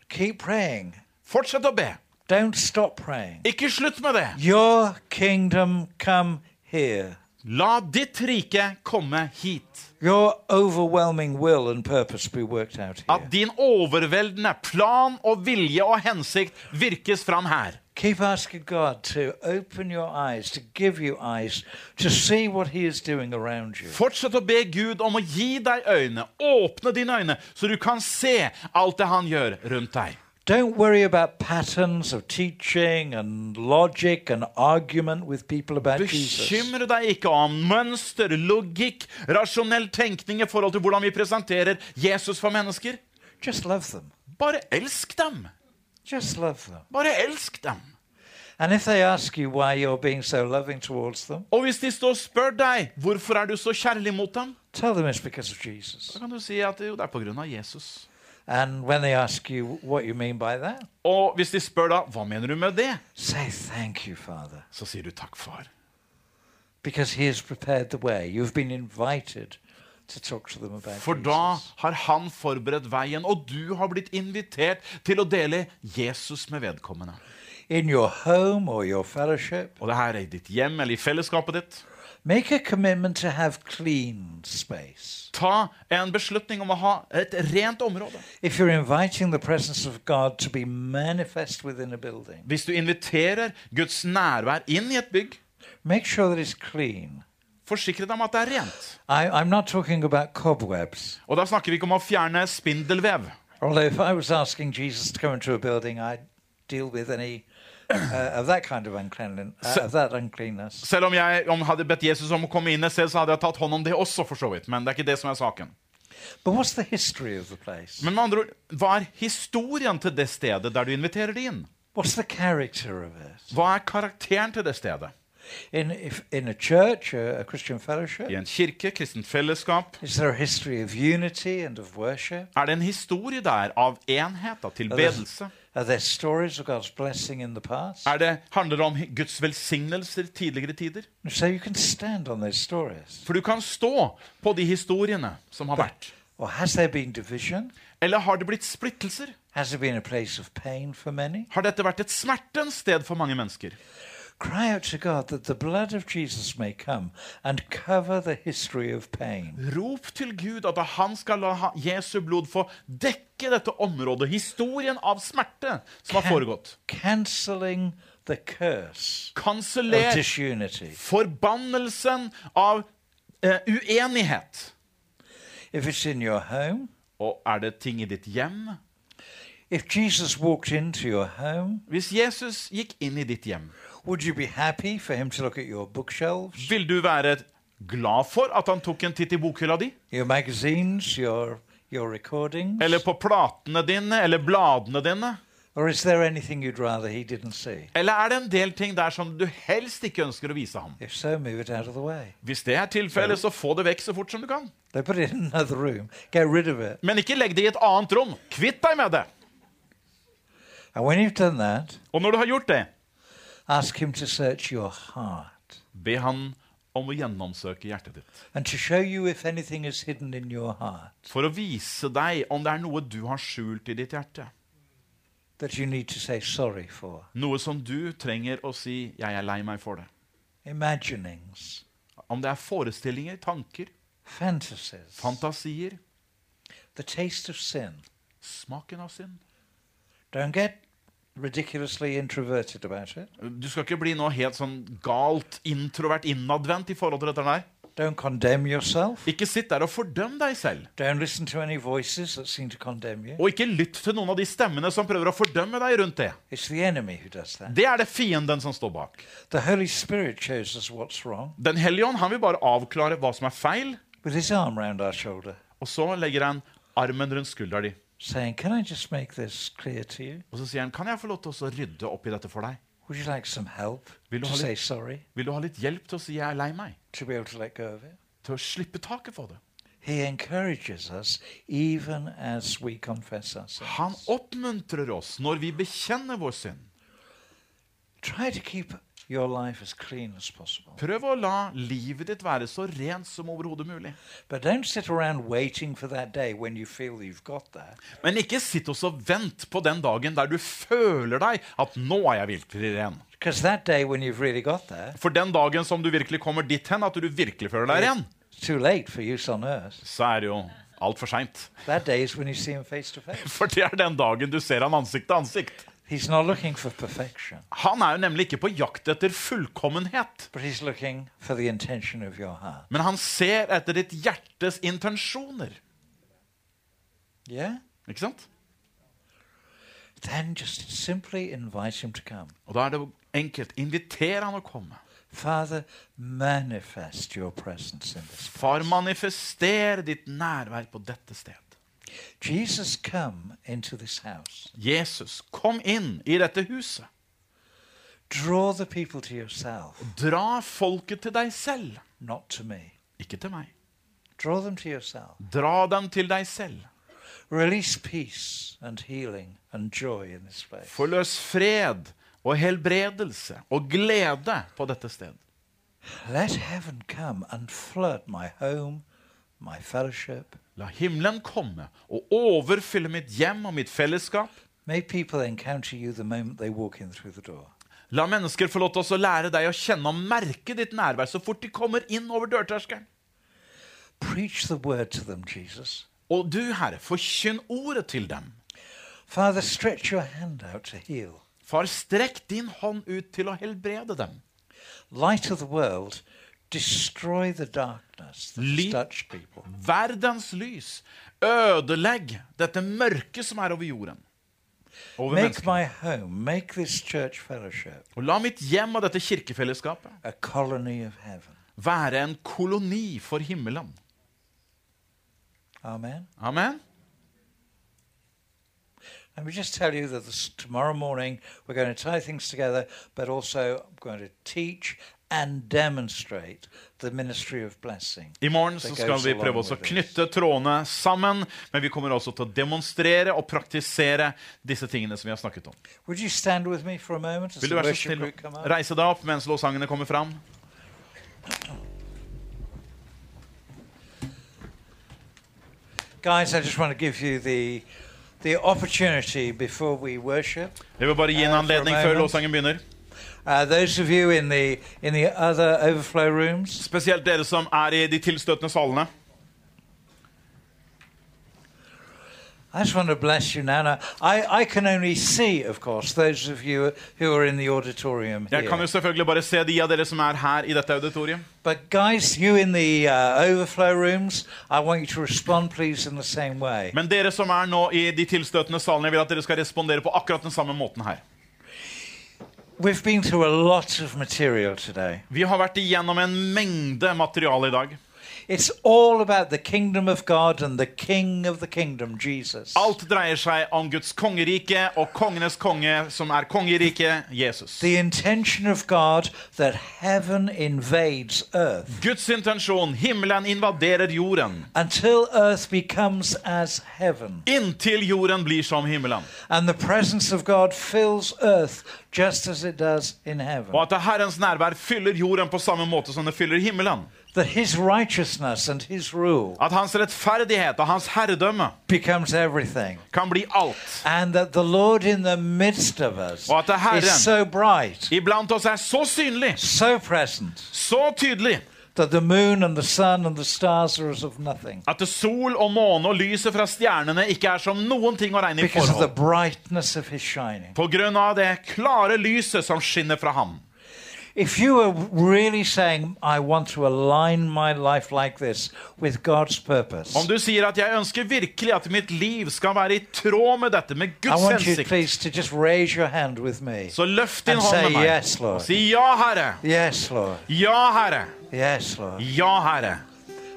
Fortsett å be. Don't stop praying. Ikke slutt med det. Your kingdom come here. La ditt rike komme hit. Your overwhelming will and purpose be worked out here. At din overveldende plan og vilje og hensikt virkes fram her. Keep asking God to open your eyes, to give you eyes, to see what He is doing around you. Fortsett å be Gud om å gi deg øyne, åpne dine øyne, så du kan se alt det han gjør rundt deg. Don't worry about patterns of teaching and logic and argument with people about Jesus. Bekymre deg ikke om mønster, logikk, rasjonell tenkning i forhold til hvordan vi presenterer Jesus for mennesker. Just love them. Bare elsk dem. Just love them. Bare elsk dem. And if they ask you why you're being so loving towards them, Og hvis de står og spør deg hvorfor er du så kjærlig mot dem, tell them it's because of Jesus. Da kan du si at jo, det er på grunn av Jesus. And when they ask you what you mean by that, Og hvis de spør da hva mener du med det, say thank you, Father, så sier du takk, far. because He has prepared the way. You've been invited to talk to them about For da Jesus. har han forberedt veien, og du har blitt invitert til å dele Jesus med vedkommende. In your home or your fellowship, Og det her er i ditt hjem eller i fellesskapet ditt. Make a commitment to have clean space. Ta en beslutning om å ha et rent område. If you're inviting the presence of God to be manifest within a building, Hvis du inviterer Guds nærvær inn i et bygg, make sure that it's clean. forsikre deg om at det er rent. I, I'm not talking about cobwebs. Og da snakker vi ikke om å fjerne spindelvev. Although if I was asking Jesus to come into a building, I'd deal with any uh, of that kind of uncleanness, uh, of that uncleanness. Selv om jeg om hadde bedt Jesus om å komme inn et sted, så hadde jeg tatt hånd om det også, for så vidt. Men det er ikke det som er saken. But what's the history of the place? Men med andre ord, hva er historien til det stedet der du inviterer de inn? What's the character of it? Hva er karakteren til det stedet? In if, in a church, a, a Christian fellowship, I en kirke, kristent fellesskap, is there a history of unity and of worship? er det en historie der av enhet, av tilbedelse? Are there stories of God's blessing in the past? Er det, handler det om Guds velsignelser tidligere tider? So. For du kan stå på de historiene som har vært. Or has there been division? Eller har det blitt splittelser? Has it been a place of pain for many? Har dette vært et smertens sted for mange mennesker? Cry out to God that the blood of Jesus may come and cover the history of pain. Rop til Gud at han skal la Jesu blod få dekke dette området, historien av smerte som har foregått. Canceling the curse Kanseller forbannelsen av uh, uenighet. If it's in your home, Og er det ting i ditt hjem? if Jesus walked into your home, Hvis Jesus gikk inn i ditt hjem, would you be happy for him to look at your bookshelves, vil du være glad for at han tok en titt i bokhylla di? your magazines, your your? Eller på platene dine, eller bladene dine? Or is there anything you'd rather he didn't see? Eller er det en del ting der som du helst ikke ønsker å vise ham? So. Hvis det er tilfellet, så få det vekk så fort som du kan. They put it in another room. Get rid of it. Men ikke legg det i et annet rom. Kvitt deg med det. And when you've done that, Og når du har gjort det, ask him to search your heart be han om å gjennomsøke hjertet ditt. and to show you if anything is hidden in your heart For å vise deg om det er noe du har skjult i ditt hjerte. that you need to say sorry for. Noe som du trenger å si 'jeg er lei meg for det'. Imaginings, Om det er forestillinger, tanker, fantasies, fantasier, the taste of sin. smaken av synd. Don't get ridiculously introverted about it. Du skal ikke bli noe helt sånn galt introvert innadvendt i forhold til dette der. Don't condemn yourself. Ikke sitt der og fordøm deg selv. Don't listen to any voices that seem to condemn you. Og ikke lytt til noen av de stemmene som prøver å fordømme deg rundt det. It's the enemy who does that. Det er det fienden som står bak. The Holy Spirit shows us what's wrong Den hellige ånd han vil bare avklare hva som er feil, with his arm round our shoulder, og så legger han armen rundt skuldra di. Saying, Can I just make this clear to you? Og så sier han, 'Kan jeg få lov til å rydde opp i dette for deg?' Would you like some help vil to litt, say sorry, Vil du ha litt hjelp til å si 'jeg er lei meg'? to be able to let go of it? Til å slippe taket for det. He encourages us even as we confess our Han oppmuntrer oss når vi bekjenner vår synd. Try to keep Prøv å la livet ditt være så rent som overhodet mulig. But don't sit around waiting for that day when you feel you've got that. Men ikke sitt og så vent på den dagen der du føler deg at 'nå er jeg virkelig ren'. Because that day when you've really there, For den dagen som du virkelig kommer dit hen, at du virkelig føler deg ren, så er det jo altfor seint. [LAUGHS] For det er den dagen du ser han ansikt til ansikt. He's not looking for perfection, Han er jo nemlig ikke på jakt etter fullkommenhet, but he's looking for the intention of your heart. men han ser etter ditt hjertes intensjoner. Yeah? Ikke sant? Then just simply invite him to come. Og da er det enkelt. Inviter han å komme. Father, manifest your presence in this. Far, manifester ditt nærvær på dette sted. Jesus, come into this house. Jesus, kom inn i dette huset. Draw the people to yourself, Dra folket til deg selv, not to me. ikke til meg. Draw them to yourself. Dra dem til deg selv. Release peace and healing and joy in this place. Forløs fred og helbredelse og glede på dette sted. Let heaven come and flood my home, my fellowship. La himmelen komme og overfylle mitt hjem og mitt fellesskap. May people encounter you the moment they walk in through the door. La mennesker få lov til å lære deg å kjenne og merke ditt nærvær så fort de kommer inn over dørterskelen. Preach the word to them, Og du, Herre, forkynn ordet til dem. Father, stretch your hand out to heal. Far, strekk din hånd ut til å helbrede dem. Light of the world, destroy the darkness that Li- people. Verdens lys, ødelegg dette mørket som er over jorden. Over Make my home, make this church fellowship Og la mitt hjem og dette kirkefellesskapet a colony of heaven. være en koloni for himmelen. Amen. Amen. Let me just tell you that this, tomorrow morning we're going to tie things together, but also I'm going to teach I morgen så skal vi prøve oss å knytte trådene sammen, men vi kommer også til å demonstrere og praktisere disse tingene som vi har snakket om. Vil du være så snill å reise deg opp mens lovsangene kommer fram? Guys, I just want to give you the the opportunity before we worship. Jeg vil bare gi en Uh, anledning før lovsangen begynner. Uh, those of you in the in the other overflow rooms, Spesielt dere som er i de tilstøtende salene. I just want to bless you now. Now, I, I can only see, of course, those of you who are in the auditorium Jeg kan jo here. selvfølgelig bare se de av dere som er her i dette auditorium. But guys, you in the uh, overflow rooms, I want you to respond, please, in the same way. Men dere som er nå i de tilstøtende salene, jeg vil at dere skal respondere på akkurat den samme måten her. We've been through a lot of material today. Vi har vært igjennom en mengde materiale i dag. It's all about the kingdom of God and the king of the kingdom, Jesus. Alt dreier seg om Guds kongerike og kongenes konge, som er kongeriket Jesus. The intention of God that heaven invades earth Guds intensjon, himmelen invaderer jorden. until earth becomes as heaven. Inntil jorden blir som himmelen. And the presence of God fills earth just as it does in heaven. Og at Herrens nærvær fyller jorden på samme måte som det fyller himmelen. That his righteousness and his rule At hans rettferdighet og hans herredømme becomes everything. kan bli alt. And that the Lord in the midst of us Og at Herren- is so bright, Iblant oss er så synlig, so present, så tydelig, that the moon and the sun and the stars are as of nothing. at sol og måne og lyset fra stjernene ikke er som noen ting å regne i Because of the forhold. brightness of his shining. På grunn av det klare lyset som skinner fra ham. If you are really saying, I want to align my life like this with God's purpose, Om du sier at 'jeg ønsker virkelig at mitt liv skal være i tråd med dette, med I Guds want you, hensikt', please, to just raise your hand with me. så løft din And hånd say med meg yes, Lord. si 'ja, Herre'. Yes, Lord. Ja, Herre. Yes, Lord. Ja, Herre.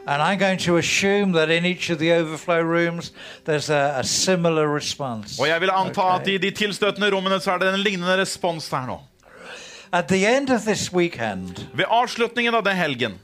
And I'm going to assume that in each of the overflow rooms, there's a, a similar response. Og jeg vil anta at i de tilstøtende rommene så er det en lignende respons der nå. At the end of this weekend, Ved avslutningen av den helgen,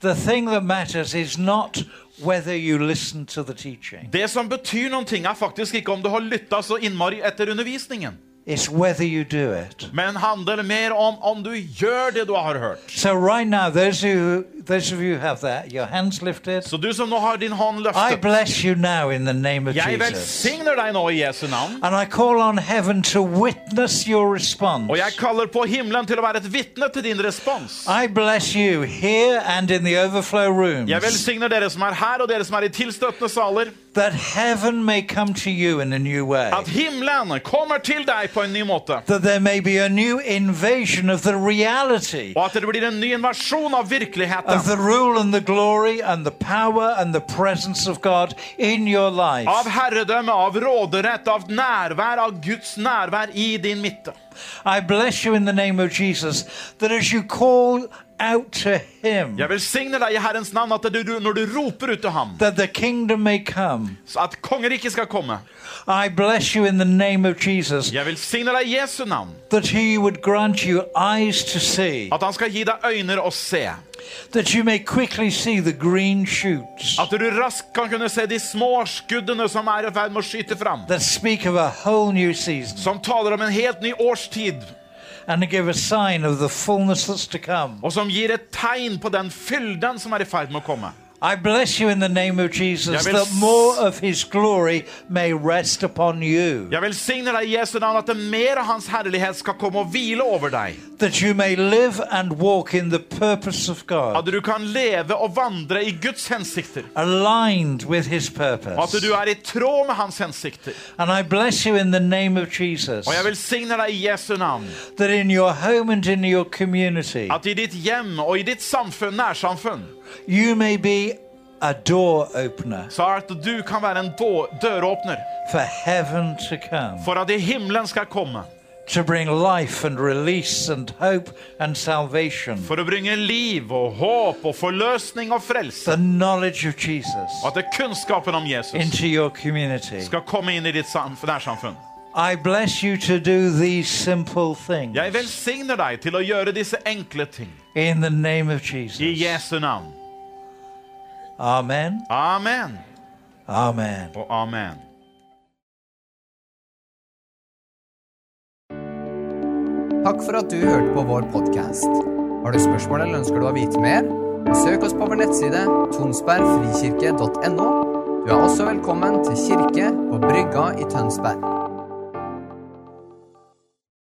the thing that matters is not whether you listen to the teaching. det som betyr noen ting, er faktisk ikke om du har lytta så innmari etter undervisningen. It's whether you do it. men handler mer om om du gjør det du har hørt. So right now, those who, those of you who have that, your hands lifted. Så du som nå har din hånd I løftet, bless you now in the name of jeg velsigner deg nå i Jesu navn. And I call on heaven to witness your response. Og jeg kaller på himmelen til å være et vitne til din respons. I bless you here and in the overflow rooms. Jeg velsigner dere som er her, og dere som er i tilstøtende saler. That heaven may come to you in a new way. At himmelen kommer til deg på en ny måte. That there may be a new invasion of the reality Og at det blir en ny invasjon av virkeligheten. of the rule and the glory and the power and the presence of God in your life. Av herredømme, av råderett, av nærvær, av Guds i din midte. I bless you in the name of Jesus that as you call out to Him, i Herrens navn at du, du, du roper ut til ham, that the kingdom may come. så at kongeriket skal komme. I bless you in the name of Jesus Jeg velsigner deg i Jesu navn. that He would grant you eyes to see, At han skal gi deg øyne å se. that you may quickly see the green shoots At du raskt kan kunne se de små skuddene som er i ferd med å skyte fram. that speak of a whole new season Som taler om en helt ny årstid. Og som gir et tegn på den fylden som er i ferd med å komme. I bless you in the name of Jesus that more of His glory may rest upon you, i Jesu navn at det mer av Hans herlighet skal komme og hvile over deg. that you may live and walk in the purpose of God, du kan leve og vandre i Guds hensikter. aligned with His purpose. du er i tråd med Hans hensikter. And I bless you in the name of Jesus i Jesu navn. that in your home and in your community, i ditt hjem og i ditt samfunn, nærsamfunn, you may be a door opener så er at du kan være en døråpner. for heaven to come, For at himmelen skal komme. to bring life and release and hope and salvation, For å bringe liv og håp og forløsning og frelse. the knowledge of Jesus at det kunnskapen om Jesus into your community. skal komme inn i ditt sam- nærsamfunn. I bless you to do these simple things Jeg velsigner deg til å gjøre disse enkle ting. in the name of I Jesu navn. Amen. Amen Amen. og amen. Takk for at du hørte på vår podkast. Har du spørsmål eller ønsker du å vite mer? Søk oss på vår nettside tonsbergfrikirke.no. Du er også velkommen til kirke på Brygga i Tønsberg.